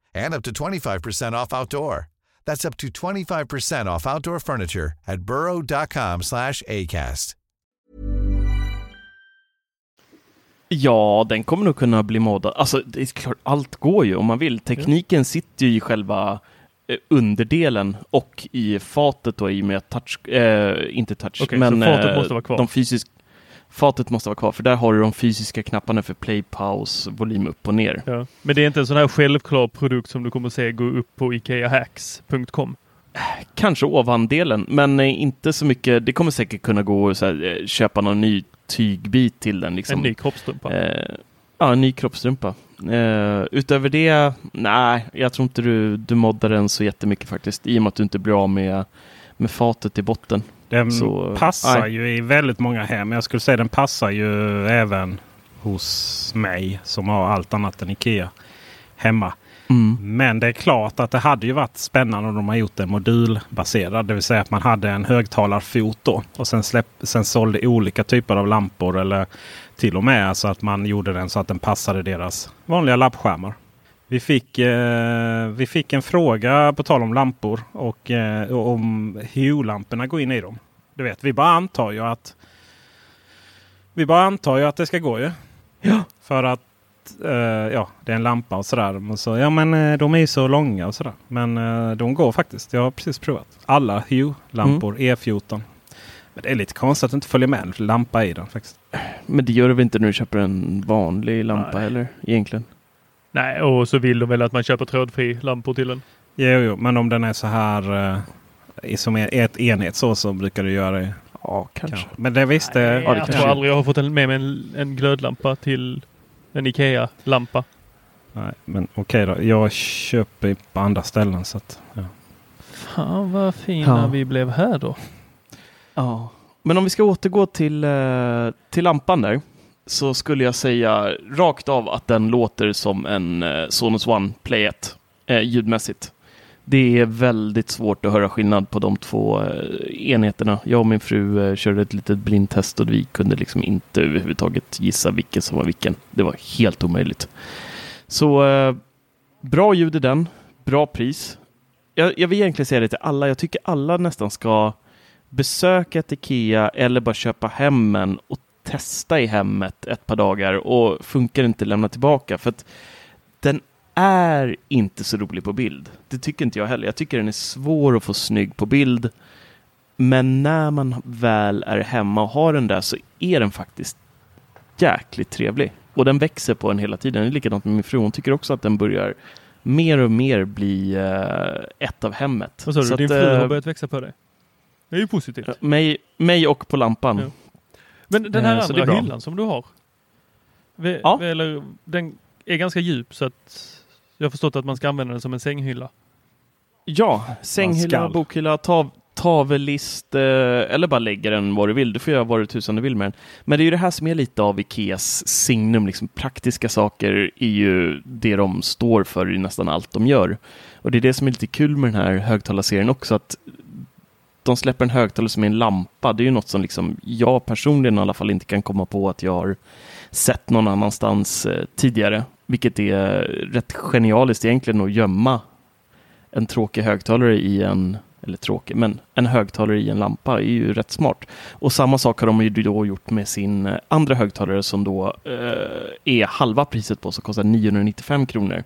and up to 25% off outdoor. That's up to 25% off outdoor furniture at burrow.com slash ACAST. Ja, den kommer nog kunna bli modad. Alltså, det är klart, allt går ju om man vill. Tekniken sitter ju i själva eh, underdelen och i fatet då i och med touch, eh, inte touch, Okej, men fatet eh, måste vara kvar. de fysisk, fatet måste vara kvar för där har du de fysiska knapparna för play, paus, volym upp och ner. Ja. Men det är inte en sån här självklar produkt som du kommer se gå upp på ikeahacks.com. Kanske ovandelen, men eh, inte så mycket. Det kommer säkert kunna gå att eh, köpa någon ny tygbit till den. Liksom. En ny kroppstrumpa. Eh, ja, en ny kroppstrumpa. Eh, utöver det, nej, jag tror inte du, du moddar den så jättemycket faktiskt. I och med att du inte blir av med, med fatet i botten. Den Så, passar nej. ju i väldigt många hem. Jag skulle säga den passar ju även hos mig som har allt annat än Ikea hemma. Mm. Men det är klart att det hade ju varit spännande om de har gjort en modulbaserad. Det vill säga att man hade en högtalarfot då. Och sen, släpp, sen sålde olika typer av lampor. Eller till och med alltså att man gjorde den så att den passade deras vanliga lappskärmar. Vi fick, eh, vi fick en fråga på tal om lampor och eh, om Hue-lamporna går in i dem. Du vet, vi bara antar ju att vi bara antar ju att det ska gå ju. Ja. För att eh, ja, det är en lampa och sådär. Så, ja men eh, de är ju så långa och sådär. Men eh, de går faktiskt. Jag har precis provat. Alla Hue-lampor E14. Men det är lite konstigt att inte följer med en lampa i den faktiskt. Men det gör det väl inte när du köper en vanlig lampa heller egentligen? Nej, och så vill de väl att man köper trådfri lampor till den. Jo, jo, men om den är så här eh, i- som är ett enhet så, så brukar du göra det. Ja, kanske. Ja. Men det visste... Ja, det jag kanske- tror aldrig jag har fått en, med mig en, en glödlampa till en Ikea-lampa. Nej, men okej då. Jag köper på andra ställen så att... Ja. Fan vad fina Ja. vi blev här då. Ja. Men om vi ska återgå till, eh, till lampan där. Så skulle jag säga rakt av att den låter som en eh, Sonos One Play 1 eh, ljudmässigt. Det är väldigt svårt att höra skillnad på de två eh, enheterna. Jag och min fru eh, körde ett litet blindtest och vi kunde liksom inte överhuvudtaget gissa vilken som var vilken. Det var helt omöjligt. Så eh, bra ljud i den, bra pris. Jag, jag vill egentligen säga det till alla. Jag tycker alla nästan ska besöka ett Ikea eller bara köpa hem en och testa i hemmet ett par dagar och funkar inte lämna tillbaka. För att den är inte så rolig på bild. Det tycker inte jag heller. Jag tycker den är svår att få snygg på bild. Men när man väl är hemma och har den där så är den faktiskt jäkligt trevlig. Och den växer på en hela tiden. Det är likadant med min fru. Hon tycker också att den börjar mer och mer bli eh, ett av hemmet. Vad sa du? Så Din att, fru har eh, börjat växa på dig? Det är ju positivt. mig, mig och på lampan. Ja. Men den här Eh, andra hyllan som du har. Vi, Ja. eller, den är ganska djup så att jag har förstått att man ska använda den som en sänghylla. Ja, sänghylla, bokhylla, tav, tavellist eh, eller bara lägga den var du vill. Du får göra vad du tusan du vill med den. Men det är ju det här som är lite av Ikeas signum. Liksom, praktiska saker är ju det de står för i nästan allt de gör. Och det är det som är lite kul med den här högtalarserien också. att de släpper en högtalare som är en lampa. Det är ju något som liksom jag personligen i alla fall inte kan komma på att jag har sett någon annanstans eh, tidigare. Vilket är rätt genialiskt egentligen att gömma en tråkig högtalare i en, eller tråkig, men en högtalare i en lampa är ju rätt smart. Och samma sak har de ju då gjort med sin eh, andra högtalare som då eh, är halva priset på, som kostar 995 kronor.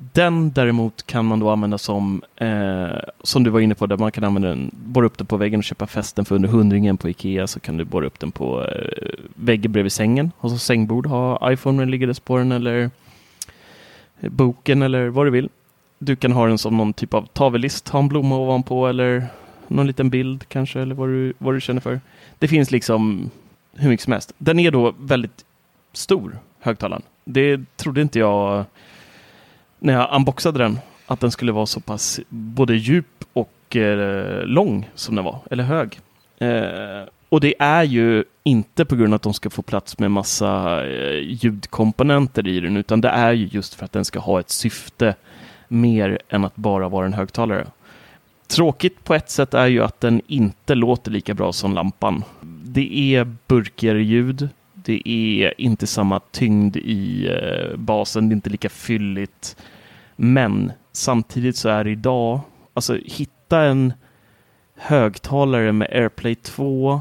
Den däremot kan man då använda som, eh, som du var inne på, där man kan använda den, borra upp den på väggen och köpa fästen för under hundringen på Ikea så kan du borra upp den på eh, väggen bredvid sängen. Och så sängbord, ha iPhone liggandes på den eller eh, boken eller vad du vill. Du kan ha den som någon typ av tavellist, ha en blomma ovanpå eller någon liten bild kanske eller vad du, vad du känner för. Det finns liksom hur mycket som helst. Den är då väldigt stor, högtalaren. Det trodde inte jag när jag unboxade den, att den skulle vara så pass både djup och eh, lång som den var, eller hög. Eh, och det är ju inte på grund av att de ska få plats med massa eh, ljudkomponenter i den, utan det är ju just för att den ska ha ett syfte mer än att bara vara en högtalare. Tråkigt på ett sätt är ju att den inte låter lika bra som lampan. Det är burkigare ljud. Det är inte samma tyngd i eh, basen. Det är inte lika fylligt. Men samtidigt så är det idag, alltså hitta en högtalare med AirPlay 2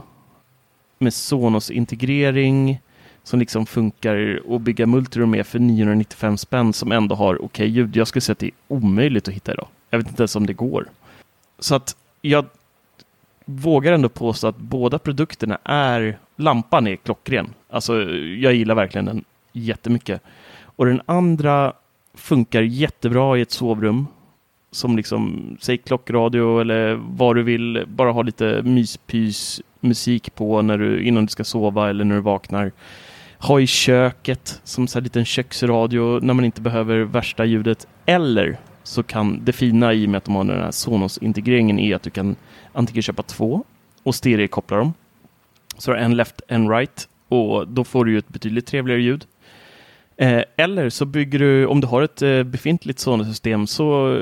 med Sonos-integrering som liksom funkar att bygga multiroom med för 995 spänn som ändå har okej ljud. Jag skulle säga att det är omöjligt att hitta idag. Jag vet inte ens om det går. Så att jag vågar ändå påstå att båda produkterna är, lampan är klockren. Alltså jag gillar verkligen den jättemycket. Och den andra funkar jättebra i ett sovrum. Som liksom, säg klockradio eller vad du vill, bara ha lite myspys musik på när du, innan du ska sova eller när du vaknar. Ha i köket som så här liten köksradio när man inte behöver värsta ljudet. Eller så kan det fina i och med att de har den här Sonos-integreringen är att du kan antingen köpa två och stereokoppla dem. Så har du en left, en right och då får du ju ett betydligt trevligare ljud. Eh, eller så bygger du, om du har ett eh, befintligt Sony-system så eh,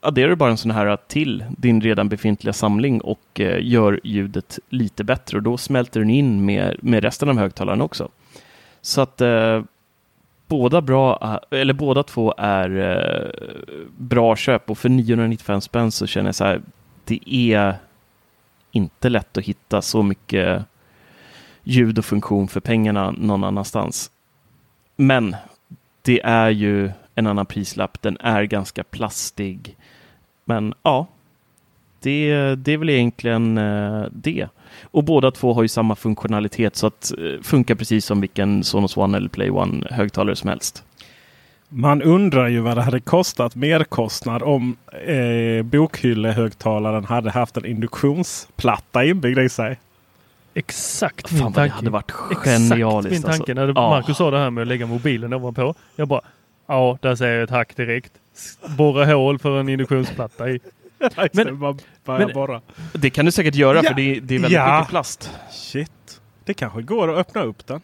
adderar du bara en sån här till din redan befintliga samling och eh, gör ljudet lite bättre och då smälter den in med, med resten av högtalaren också. Så att eh, båda, bra, eh, eller båda två är bra köp och för 995 spänn så känner jag så här, det är inte lätt att hitta så mycket ljud och funktion för pengarna någon annanstans. Men det är ju en annan prislapp. Den är ganska plastig. Men ja, det, det är väl egentligen eh, det. Och båda två har ju samma funktionalitet så att eh, funkar precis som vilken Sonos One eller Play One högtalare som helst. Man undrar ju vad det hade kostat merkostnad om eh, bokhyllehögtalaren hade haft en induktionsplatta inbyggd i sig. Exakt Fan, min tanke. Det hade varit genialiskt. Min tanke. När alltså. Marcus sa det här med att lägga mobilen ovanpå. Jag bara, ja, där säger jag ett hack direkt. Borra hål för en induktionsplatta i. <laughs> men, bara, men, borra. Det kan du säkert göra ja. för det, det är väldigt ja. mycket plast. Shit. Det kanske går att öppna upp den.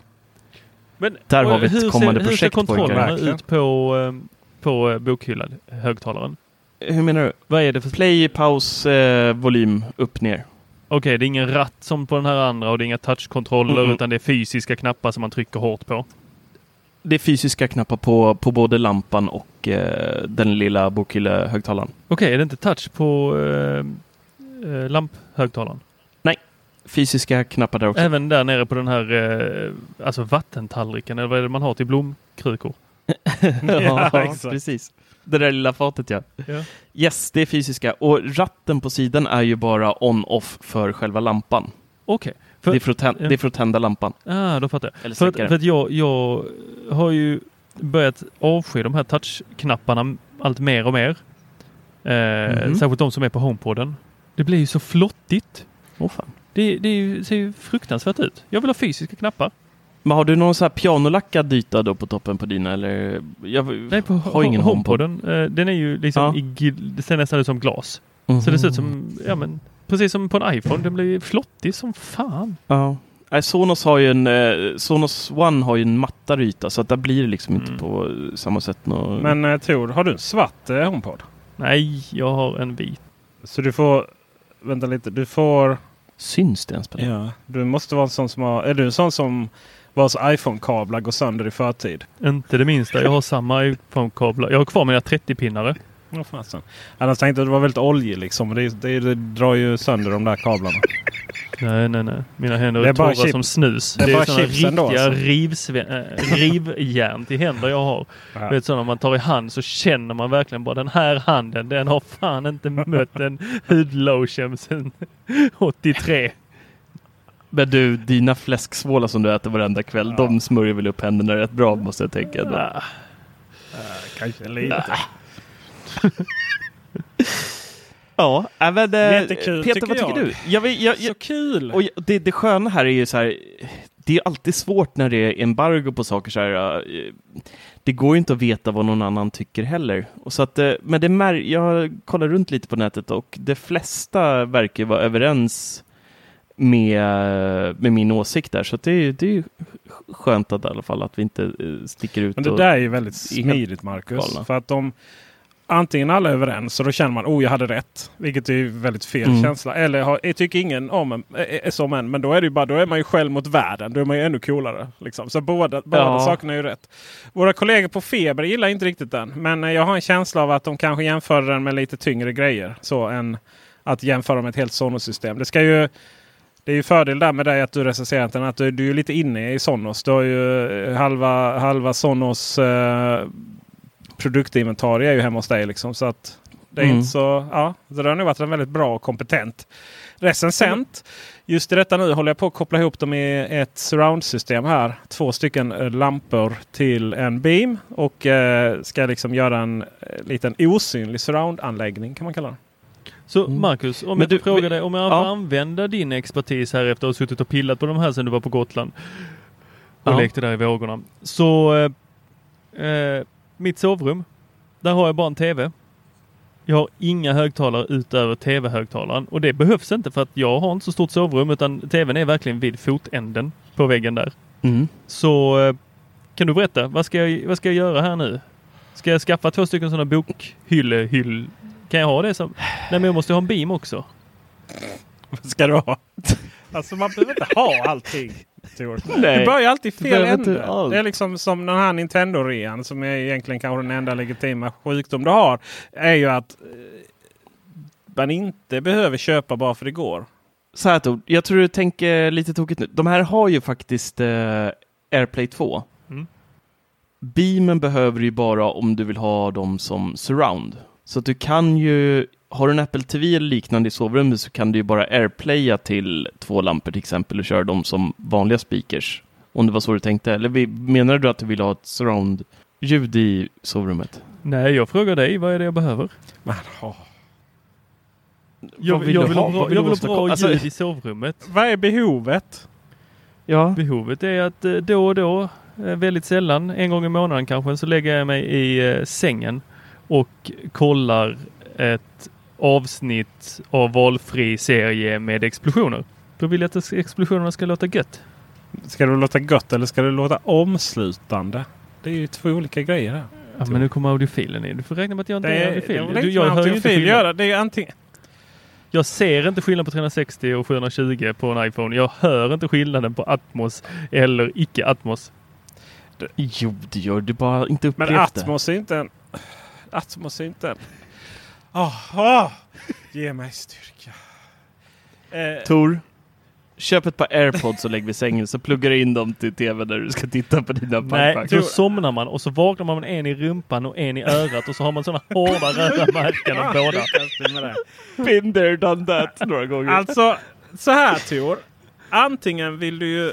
Men, Där har vi ett kommande ser, projekt. Hur ser kontrollerna ut på, eh, på bokhyllad högtalaren? Hur menar du? Vad är det för play, paus, eh, volym, upp, ner? Okej, okay, det är ingen ratt som på den här andra och det är inga touchkontroller mm. utan det är fysiska knappar som man trycker hårt på. Det är fysiska knappar på, på både lampan och eh, den lilla bokhyllehögtalaren. Okej, okay, är det inte touch på eh, eh, lamphögtalaren? Nej, fysiska knappar där också. Även där nere på den här eh, alltså vattentallriken eller vad är det man har till blomkrukor? <laughs> <laughs> ja, ja precis. Det där lilla fatet ja. ja. Yes, det är fysiska. Och ratten på sidan är ju bara on-off för själva lampan. Okej. Okay. Det, ja. det, är för att tända lampan. Ah, då fattar jag. Eller för, att, för att jag, jag har ju börjat avsky de här touchknapparna allt mer och mer. Eh, mm -hmm. Särskilt de som är på HomePoden. Det blir ju så flottigt. Oh, fan. Det, det ser ju fruktansvärt ut. Jag vill ha fysiska knappar. Men har du någon så här pianolackad yta då på toppen på dina eller? Jag Nej, på har ingen HomePoden. Eh, den är ju liksom ja. i, det ser nästan ut som glas. Mm. Så det ser ut som, ja men precis som på en iPhone. Den blir flottig som fan. Ja. Nej, Sonos har ju en eh, Sonos One har ju en mattare yta så att där blir det liksom mm. inte på samma sätt. Nå... Men eh, Tor, har du en svart eh, HomePod? Nej, jag har en vit. Så du får, vänta lite, du får... Syns det ens på det? Ja, du måste vara en sån som har, är du en sån som vars iPhone-kablar går sönder i förtid? Inte det minsta. Jag har samma iPhone-kablar. Jag har kvar mina 30-pinnare. Ja, fasen. Annars tänkte jag att det var väldigt olje liksom. Det, det, det drar ju sönder de där kablarna. Nej, nej, nej. Mina händer är, är torra som snus. Det är, det är bara riktiga ändå, alltså. rivsvä- äh, rivjärn till händer jag har. Ja. Vet, så när man tar i hand så känner man verkligen bara den här handen, den har fan inte mött en hudlotion sedan 83. Men du, dina fläsksvålar som du äter varenda kväll, ja. de smörjer väl upp händerna rätt bra måste jag tänka. Nah. Uh, kanske lite. Nah. ja, <laughs> men äh, Jättekul, Peter, vad tycker jag. du? Jag, jag, jag, så kul! Och det, det sköna här är ju så här, det är alltid svårt när det är embargo på saker så här. Äh, det går ju inte att veta vad någon annan tycker heller. Och så att, äh, men det mär, jag kollar runt lite på nätet och de flesta verkar vara överens med, med min åsikt där. Så det, det är skönt att, i alla fall att vi inte sticker ut. Men det där är ju väldigt smidigt Marcus. För att de antingen alla är överens och då känner man oh jag hade rätt. Vilket är väldigt fel mm. känsla. Eller har, tycker ingen om en, är, som en. Men då är, det bara, då är man ju själv mot världen. Då är man ju ännu coolare. Liksom. Så båda, båda ja. sakerna är ju rätt. Våra kollegor på Feber gillar inte riktigt den. Men jag har en känsla av att de kanske jämför den med lite tyngre grejer. Så än att jämföra med ett helt Sonos-system. Det ska ju det är ju fördel där med dig att du recenserar den. Att du, du är lite inne i Sonos. Du har ju halva, halva Sonos eh, produktinventarie är ju hemma hos dig. Liksom, så att det är mm. inte så, ja, det har nog varit en väldigt bra och kompetent recensent. Just i detta nu håller jag på att koppla ihop dem i ett surround-system här. Två stycken eh, lampor till en beam. Och eh, ska liksom göra en eh, liten osynlig surround-anläggning kan man kalla det. Så mm. Marcus, om men jag du, frågar dig om jag ja. använder din expertis här efter att ha suttit och pillat på de här sedan du var på Gotland och ja. lekte där i vågorna. Så eh, eh mitt sovrum, där har jag bara en TV. Jag har inga högtalare utöver tv-högtalaren och det behövs inte för att jag har inte så stort sovrum utan tvn är verkligen vid fotänden på väggen där. Mm. Så eh, kan du berätta, vad ska, jag, vad ska jag göra här nu? Ska jag skaffa två stycken sådana bokhyllehyll? Kan jag ha det som... Nej men jag måste ha en beam också. Vad ska du ha? Alltså man behöver inte ha allting. Tor. Nej, Du börjar alltid fel ände. allt. Det är liksom som den här Nintendo-rean som är egentligen kanske den enda legitima sjukdom du har. Är ju att eh, man inte behöver köpa bara för det går. Så här Tor, jag tror du tänker lite tokigt nu. De här har ju faktiskt eh, AirPlay 2. Mm. Beamen behöver du ju bara om du vill ha dem som surround. Så att du kan ju, har du en Apple TV eller liknande i sovrummet så kan du ju bara AirPlaya till två lampor till exempel och köra dem som vanliga speakers. Om det var så du tänkte. Eller menar du att du vill ha ett surround-ljud i sovrummet? Nej, jag frågar dig, vad är det jag behöver? Jag, vill jag du vill ha? ha, bra, vill jag vill ha bra? Alltså- ljud i sovrummet. Vad är behovet? Ja. Behovet är att eh, då och då, eh, väldigt sällan, en gång i månaden kanske, så lägger jag mig i eh, sängen och kollar ett avsnitt av valfri serie med explosioner. Då vill jag att explosionerna ska låta gött. Ska det låta gott eller ska det låta omslutande? Det är ju två olika grejer här. Ja, men nu kommer audiofilen in. Du får räkna med att jag inte Det är är, audiofil. det är Du, jag hör ju inte göra. Det är antingen... Jag ser inte skillnad på 360 och 720 på en iPhone. Jag hör inte skillnaden på Atmos eller icke Atmos. Jo, det gör du bara inte upplevt Men. Atmos är inte en... Atmos är inte en... Aha! Ge mig styrka. Eh, Tor, köp ett par airpods och lägg vid sängen så pluggar du in dem till tv när du ska titta på dina Nej, då somnar man och så vaknar man med en i rumpan och en i örat och så har man sådana hårda röda <laughs> märken av båda. Been there, done that några gånger. Alltså, så här Tor. Antingen vill du ju...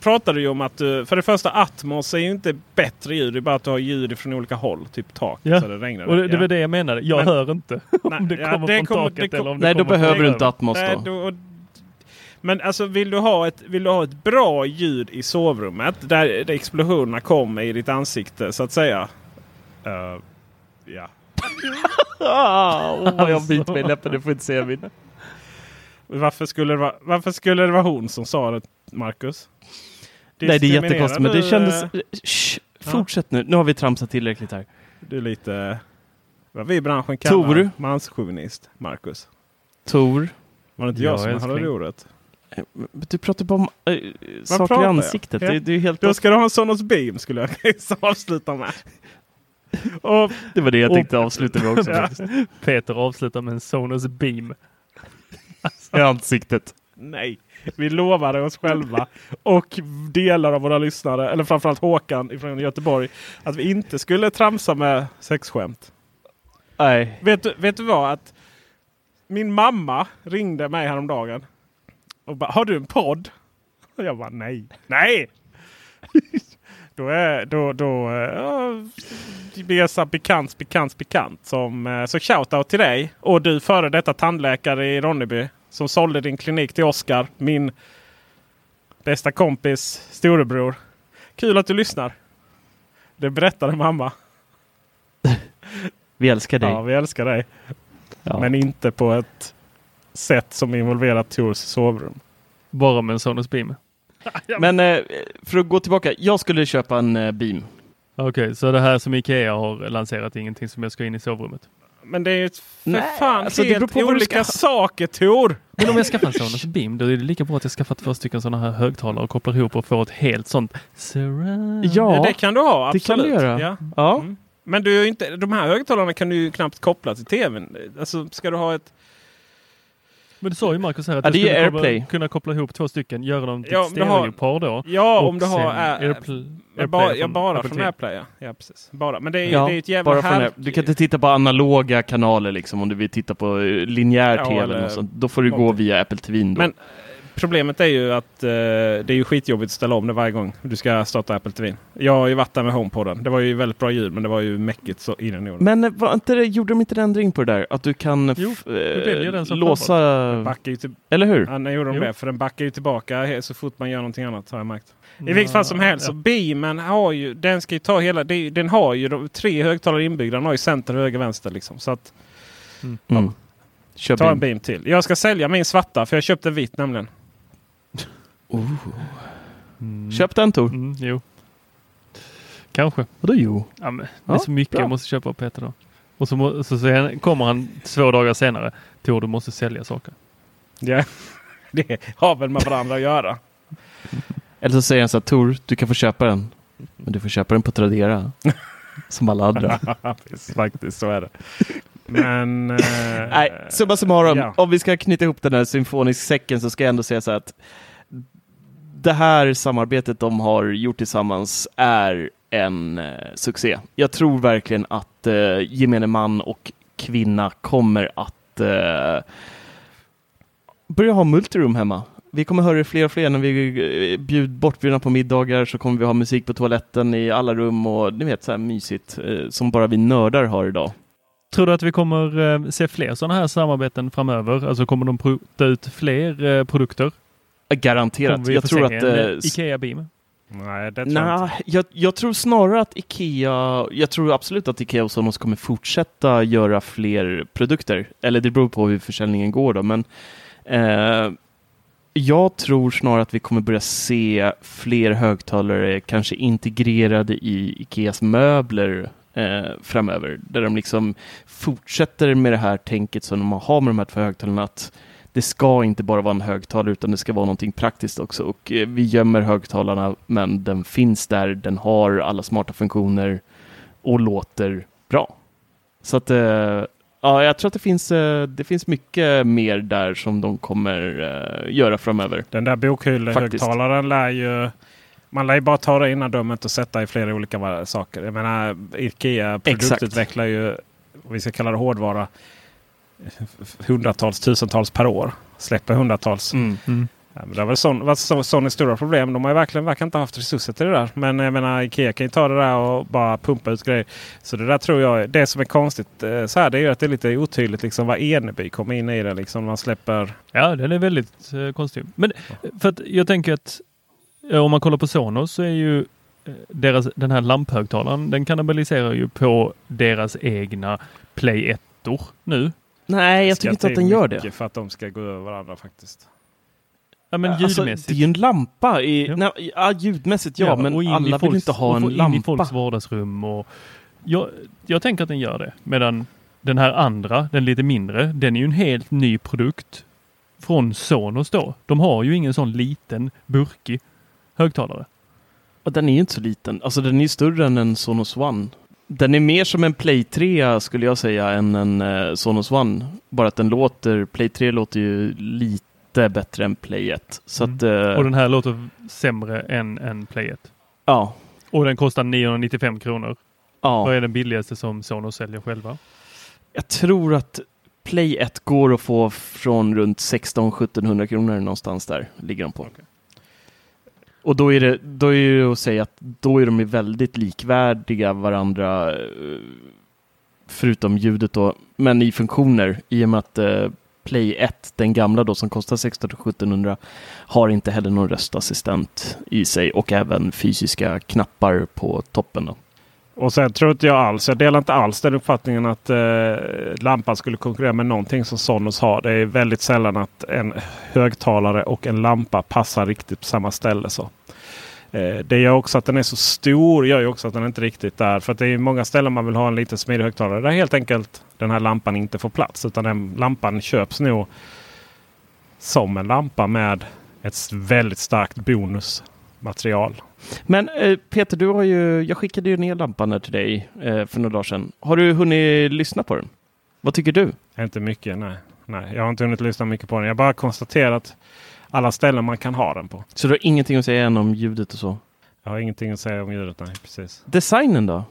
Pratar du ju om att du... För det första, Atmos är ju inte bättre ljud. Det är bara att du har ljud från olika håll. Typ tak. Ja, Så det regnar. och det, det Ja. var det jag menade. Jag Men- hör inte <laughs> om det ja, kommer det från kommer- taket det eller om det Nej, då kommer från behöver du inte. Atmos Nej, då. då- Men alltså vill du, ha ett, vill du ha ett bra ljud i sovrummet där, där explosionerna kommer i ditt ansikte så att säga. Eh, ja. <laughs> Ah, vad jag Alltså. biter mig i läppen, du får inte se min. Varför skulle, det vara, varför skulle det vara hon som sa det, Marcus? Nej, det är jättekonstigt, men det kändes... eh, Shh, Ja. fortsätt nu. Nu har vi tramsat tillräckligt här. Du är lite... Vad vi i branschen kallar Tor. manschauvinist, Marcus. Tor, Var det inte Ja, jag som älskling. hade det ordet? du pratar bara om äh, saker pratar i jag? ansiktet. Ja. Det, det är helt... Då ska du ha en Sonos Beam skulle jag avsluta med. Och, Det var det jag Och- tänkte avsluta med också. <laughs> Ja. Peter avslutar med en Sonos Beam. <laughs> I ansiktet. nej, vi lovade oss själva och delar av våra lyssnare, eller framförallt Håkan från Göteborg, att vi inte skulle tramsa med sexskämt. Nej. Vet du, vet du vad? Att min mamma ringde mig häromdagen och bara, har du en podd? Och jag bara, nej. Nej! <laughs> då är då, då uh, blir jag så bekant, bekant, bekant. Som, eh, så shoutout till dig och du före detta tandläkare i Ronneby som sålde din klinik till Oskar, min bästa kompis storebror. Kul att du lyssnar. Det berättade mamma. <laughs> Vi älskar dig. Ja, vi älskar dig. Ja. Men inte på ett sätt som involverar Tors sovrum. Bara med en Sonos Beam. <laughs> Men eh, för att gå tillbaka. Jag skulle köpa en eh, Beam. Okej, så det här som Ikea har lanserat är ingenting som jag ska in i sovrummet? Men det är ju för Nej, fan alltså, det helt olika ska- saker Tor! Men om jag skaffar en Sonos Beam, då är det lika bra att jag skaffar två stycken sådana här högtalare och kopplar ihop och får ett helt sånt surround. Ja, det kan du ha, det absolut. kan du göra. Ja. Ja. Mm. Men du är ju inte, de här högtalarna kan du ju knappt koppla till tvn. Alltså ska du ha ett... Men du sa ju Marcus här att Ja, är skulle AirPlay. Koppla, kunna koppla ihop två stycken, göra dem till Ja, ett om du har- stereopar då. Ja, om du har... sen Äh, Airpl- ja, bara, AirPlay ja, från bara Apple från TV. AirPlay. Ja. ja, precis. Bara. Men det är, Ja, det är ett jävla bara från här... Du kan inte titta på analoga kanaler liksom om du vill titta på eh, linjär Ja, tv. eller Eller något sånt. Då får du gå via Apple TV. Då. Men problemet är ju att eh, det är ju skitjobbigt att ställa om det varje gång du ska starta Apple TV. Jag har ju varit där med HomePoden. Det var ju väldigt bra ljud men det var ju mäckigt så in i. Men var inte det, gjorde de inte en ändring på det där? Att du kan Jo, eh, den som låsa... Backar ju till, Eller hur? ja, när gjorde de Jo. det? För den backar ju tillbaka så fort man gör någonting annat har jag märkt. I Ja, vilket fall som helst så ja. Beamen har ju, den ska ju ta hela, den har ju de, tre högtalare inbyggda. Den har ju center, höger, vänster liksom. Så att Mm. Mm. Ta beam. en beam till. Jag ska sälja min svarta för jag köpte vitt nämligen. Oh. Mm. Köp den Tor. Mm, jo. Kanske. Vadå jo? Ja, men, det är så mycket bra. jag måste köpa av Peter då. Och så, så, så kommer han två dagar senare. Tor, du måste sälja saker. Ja, <laughs> det har väl med varandra att göra. Eller så säger han så här, Tor, du kan få köpa den. Men du får köpa den på Tradera. som alla andra. <laughs> Faktiskt, så är det. Men... <laughs> Eh, Nej, summa summarum. Ja. Om vi ska knyta ihop den här symfoniska säcken så ska jag ändå säga så här att det här samarbetet de har gjort tillsammans är en eh, succé. Jag tror verkligen att eh, gemene man och kvinna kommer att eh, börja ha multiroom hemma. Vi kommer höra det fler och fler när vi eh, bjud, bortbjudna på middagar så kommer vi ha musik på toaletten i alla rum och ni vet så här mysigt eh, som bara vi nördar har idag. Tror du att vi kommer eh, se fler sådana här samarbeten framöver? Alltså kommer de pruta ut fler eh, produkter? Garanterat. jag tror att... En, Ikea Beam? Nej, det tror nah, jag inte. Jag, jag, tror snarare att Ikea, jag tror absolut att Ikea och Sonos kommer fortsätta göra fler produkter. Eller det beror på hur försäljningen går då, men eh, jag tror snarare att vi kommer börja se fler högtalare kanske integrerade i Ikeas möbler eh, framöver. Där de liksom fortsätter med det här tänket som de har med de här två högtalarna. Att det ska inte bara vara en högtalare utan det ska vara någonting praktiskt också. Och eh, vi gömmer högtalarna men den finns där, den har alla smarta funktioner och låter bra. Så att eh, ja, jag tror att det finns, eh, det finns mycket mer där som de kommer göra framöver. Den där bokhyllehögtalaren lär ju man lär ju bara ta det innan rummet och sätta i flera olika saker. Jag menar Ikea produktutvecklar ju, vi ska kalla det hårdvara, hundratals, tusentals per år. Släpper hundratals. Mm. Mm. Ja, men det har väl varit så, Sonys stora problem. De har ju verkligen verkar inte haft resurser till det där. Men jag menar Ikea kan ju ta det där och bara pumpa ut grejer. Så det där tror jag, det som är konstigt eh, så här, det är ju att det är lite otydligt liksom vad Eneby kommer in i det. Liksom man släpper... Ja, den är väldigt eh, konstig. Men för att jag tänker att eh, om man kollar på Sonos så är ju eh, deras, den här lamphögtalaren, den kannibaliserar ju på deras egna Play 1 nu. Nej, jag tycker inte att den gör det. för att de ska gå över varandra faktiskt. Ja, men ljudmässigt. Alltså, det är ju en lampa. I, ja. Nej, ja, ljudmässigt ja, ja men alla folks, vill inte ha en lampa. in i folks vardagsrum. Och, jag, jag tänker att den gör det. Medan den här andra, den lite mindre, den är ju en helt ny produkt från Sonos då. De har ju ingen sån liten burkig högtalare. Och den är ju inte så liten. Alltså den är ju större än en Sonos One. Den är mer som en Play 3 skulle jag säga än en uh, Sonos One. Bara att den låter, Play 3 låter ju lite bättre än Play 1. Så mm. att, uh, och den här låter sämre än, än Play 1. Ja. Och den kostar 995 kronor. Ja. Vad är den billigaste som Sonos säljer själva? Jag tror att Play 1 går att få från runt 16-1700 kronor någonstans där ligger de på. Okay. Och då är, det, då är det att säga att då är de väldigt likvärdiga varandra eh, förutom ljudet då, men i funktioner i och med att eh, Play 1, den gamla då som kostar 1600-1700 har inte heller någon röstassistent i sig och även fysiska knappar på toppen. Då. Och sen tror inte jag alls, jag delar inte alls den uppfattningen att eh, lampan skulle konkurrera med någonting som Sonos har. Det är väldigt sällan att en högtalare och en lampa passar riktigt på samma ställe. Så. Eh, det gör också att den är så stor. gör ju också att den inte riktigt där. För att det är många ställen man vill ha en liten smidig högtalare där helt enkelt den här lampan inte får plats. Utan den lampan köps nog som en lampa med ett väldigt starkt bonus bonusmaterial. Men eh, Peter, du har ju, jag skickade ju ner lampan till dig eh, för några dagar sedan. Har du hunnit lyssna på den? Vad tycker du? Inte mycket, nej. nej. Jag har inte hunnit lyssna mycket på den. Jag har bara konstaterat alla ställen man kan ha den på. Så du har ingenting att säga än om ljudet och så? Jag har ingenting att säga om ljudet, nej precis. Designen då?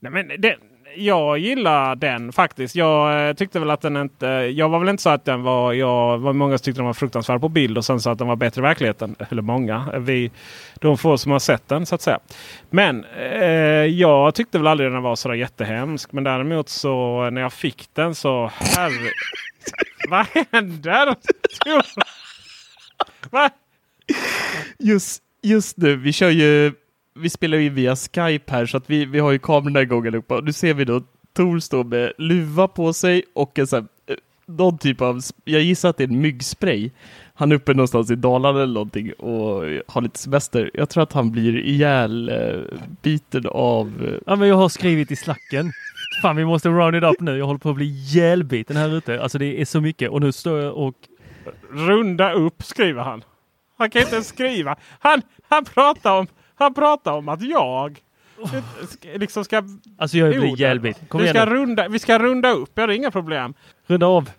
Nej, men det, jag gillar den faktiskt. Jag eh, tyckte väl att den inte... Jag var väl inte så att den var... Jag var många som tyckte den var fruktansvärd på bild och sen så att den var bättre i verkligheten. Eller många. Vi, de få som har sett den så att säga. Men eh, jag tyckte väl aldrig den var så jättehemsk. Men däremot så när jag fick den så... Herre... <laughs> Vad händer? Va? Just, just nu, vi kör ju vi spelar ju via Skype här så att vi, vi har ju kamerorna igång allihopa. Nu ser vi då Tor står med luva på sig och en sån här, eh, någon typ av, jag gissar att det är en myggspray. Han är uppe någonstans i Dalarna eller någonting och har lite semester. Jag tror att han blir ihjäl eh, biten av... eh, Ja, men jag har skrivit i slacken. Fan, vi måste round it up nu. Jag håller på att bli ihjälbiten här ute. Alltså det är så mycket och nu står jag och... Runda upp skriver han. Han kan inte ens skriva. Han, han, pratar om, han pratar om att jag liksom ska... Alltså jag blir. Kom vi, igen ska nu. runda, vi ska runda upp, ja, det är inga problem. Runda av.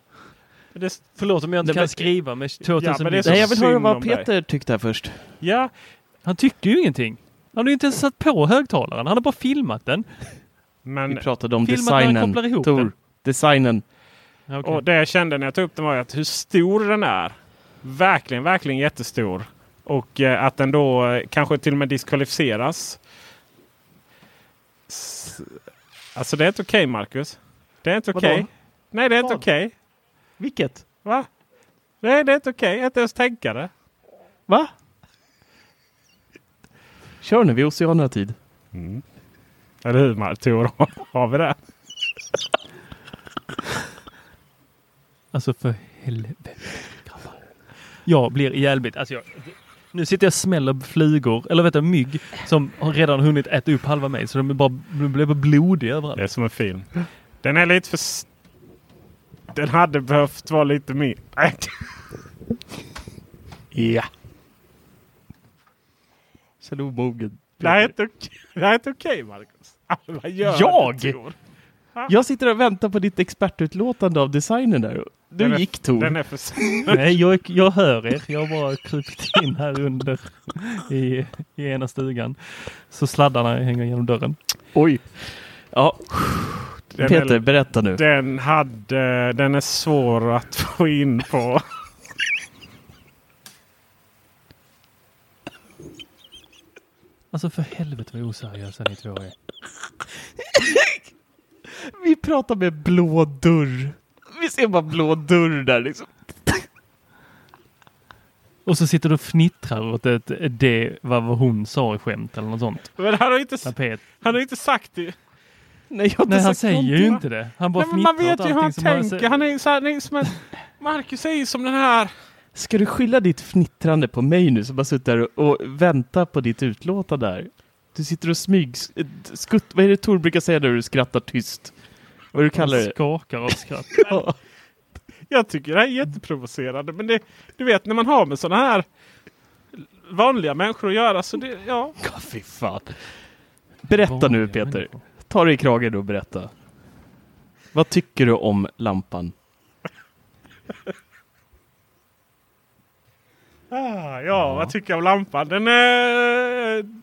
Det, Förlåt om jag inte kan skriva med 2000 Ja, men det är så Nej, jag vill höra vad om dig. Peter tyckte här först. ja, Han tyckte ju ingenting. Han hade ju inte ens satt på högtalaren. Han har bara filmat den. men Vi pratade om designen. Tor, den. designen. Okej. och det jag kände när jag tog upp den var att hur stor den är. Verkligen, verkligen jättestor. Och eh, att den då eh, kanske till och med diskvalificeras. Alltså det är inte okej Marcus. Det är inte okej. Nej det är inte okej. Vilket? Va? Nej det är inte okej. Inte ens tänka det. Va? Kör nu, vi har oceanerna-tid. Eller hur Tor? <laughs> Har vi det? Alltså för helvete. Jag blir ihjälbiten. Alltså jag, nu sitter jag och smäller flugor, eller vet du, mygg som har redan hunnit äta upp halva mig. Så de bara, blev bara blodiga överallt. Det är som en film. Den är lite för... Den hade behövt vara lite mer... <laughs> Ja. Omogen. Det här är inte okej, det här är inte okej Marcus. Alltså, vad gör Jag? Jag sitter och väntar på ditt expertutlåtande av designen där. Den Nu är- gick Tor. Den är för... <laughs> Nej, jag, jag hör er. Jag har bara krupit in här under i, i ena stugan. Så sladdarna hänger genom dörren. Oj. Ja, Den Peter, är, berätta nu. den hade... Den är svår att <laughs> få in på. Alltså för helvete vad oseriösa ni två är. Vi pratar med blå dörr. Vi ser bara blå dörr där liksom. Och så sitter du och fnittrar åt ett, det vad hon sa i skämt eller något sånt. Men han har inte, Ja, Pet. han har inte sagt det. Nej, jag har inte Nej, han sagt säger ju någonting. inte det. Han bara Nej, men man vet ju hur han tänker. Han är så här, nej, som en, Marcus är ju som den här... Ska du skylla ditt fnittrande på mig nu som bara suttit där och, väntar på ditt utlåtande där? Du sitter och smyg... eh, Skutt, vad är det Tor brukar säga när du skrattar tyst? Vad du kallar det? skakar av skratt. <laughs> Ja. Jag tycker det här är jätteprovocerande. Men det, du vet när man har med sådana här vanliga människor att göra så det, ja. Ja, fy fan. Berätta nu Vanliga Peter. människor. Ta dig i kragen och berätta. Vad tycker du om lampan? Ah, ja, vad tycker jag om lampan? Den är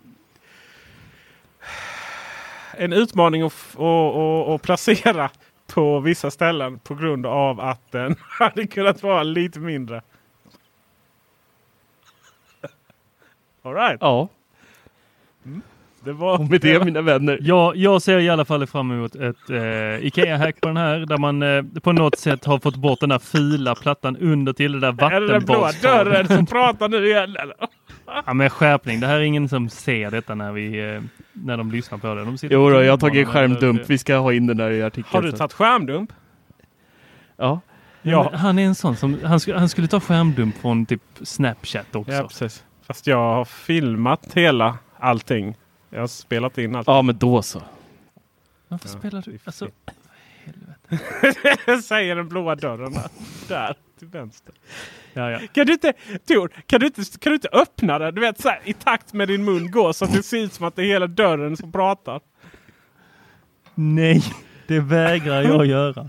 en utmaning att, att, att, placera på vissa ställen på grund av att den <laughs> hade kunnat vara lite mindre. All right. Ja, Det var, och med det <laughs> mina vänner. Ja, jag ser i alla fall fram emot ett eh, Ikea-hack på den här där man eh, på något sätt har fått bort den här fula plattan under till det där är det den blåa dörren som pratar nu igen eller? Ja, men skärpning. Det här är ingen som ser detta när, vi, eh, när de lyssnar på det. De Jo då, jag har tagit skärmdump. Vi ska ha in den där i artikeln. Har du tagit skärmdump? Ja. Ja. men Han är en sån som, han, skulle, han skulle ta skärmdump från typ Snapchat också. Ja, precis. Fast jag har filmat hela allting. Jag har spelat in allt. ja, men då så. Varför spelar du? Alltså, <laughs> säger den blåa dörren där till vänster. Ja, ja. Kan du inte, Tor, kan du inte, kan du inte öppna den? Du vet så här, i takt med din mun går så att det ser ut som att det är hela dörren som pratar. Nej, det vägrar jag göra.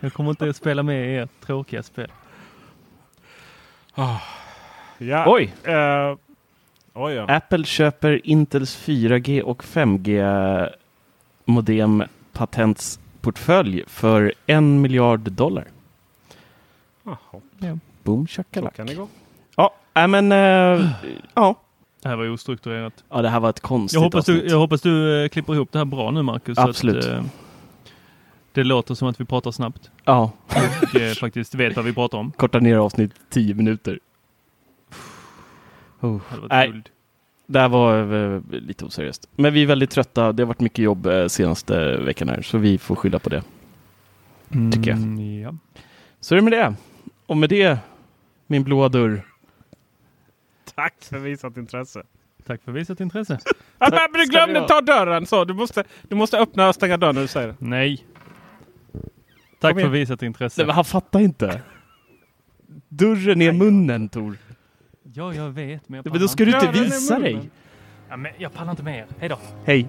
Jag kommer inte att spela med i ert tråkiga spel. Ja. Oj! eh, oj ja. Apple köper Intels 4G och 5G modem patentsportfölj för en miljard dollar. Jaha, Boom shakalak. kan det gå. Ja, nej men eh, ja. Det här var ostrukturerat. ja, det här var ett konstigt Jag hoppas, du, avsnitt. jag hoppas du eh, klipper ihop det här bra nu Marcus. så Absolut. Att, eh, det låter som att vi pratar snabbt Ja, och <laughs> faktiskt vet vad vi pratar om. korta ner avsnitt 10 minuter. Oh. Det hade varit Nej. guld. det här var lite oseriöst. Men vi är väldigt trötta. Det har varit mycket jobb senaste veckan här, så vi får skylla på det. Tycker jag. Mm, ja. Så är det med det. Och med det, min blåa dörr. Tack för visat intresse. Tack för visat intresse. <laughs> Ja, men du glömde ta dörren så. Du måste, du måste öppna och stänga dörren när du säger det. Nej. Tack Kom igen. för visat intresse. Nej, men han fattar inte. Dörren är munnen, Tor. Ja, jag vet. Men, jag Men då ska du inte visa dig. Ja, men jag pallar inte mer. Hej då. Hej.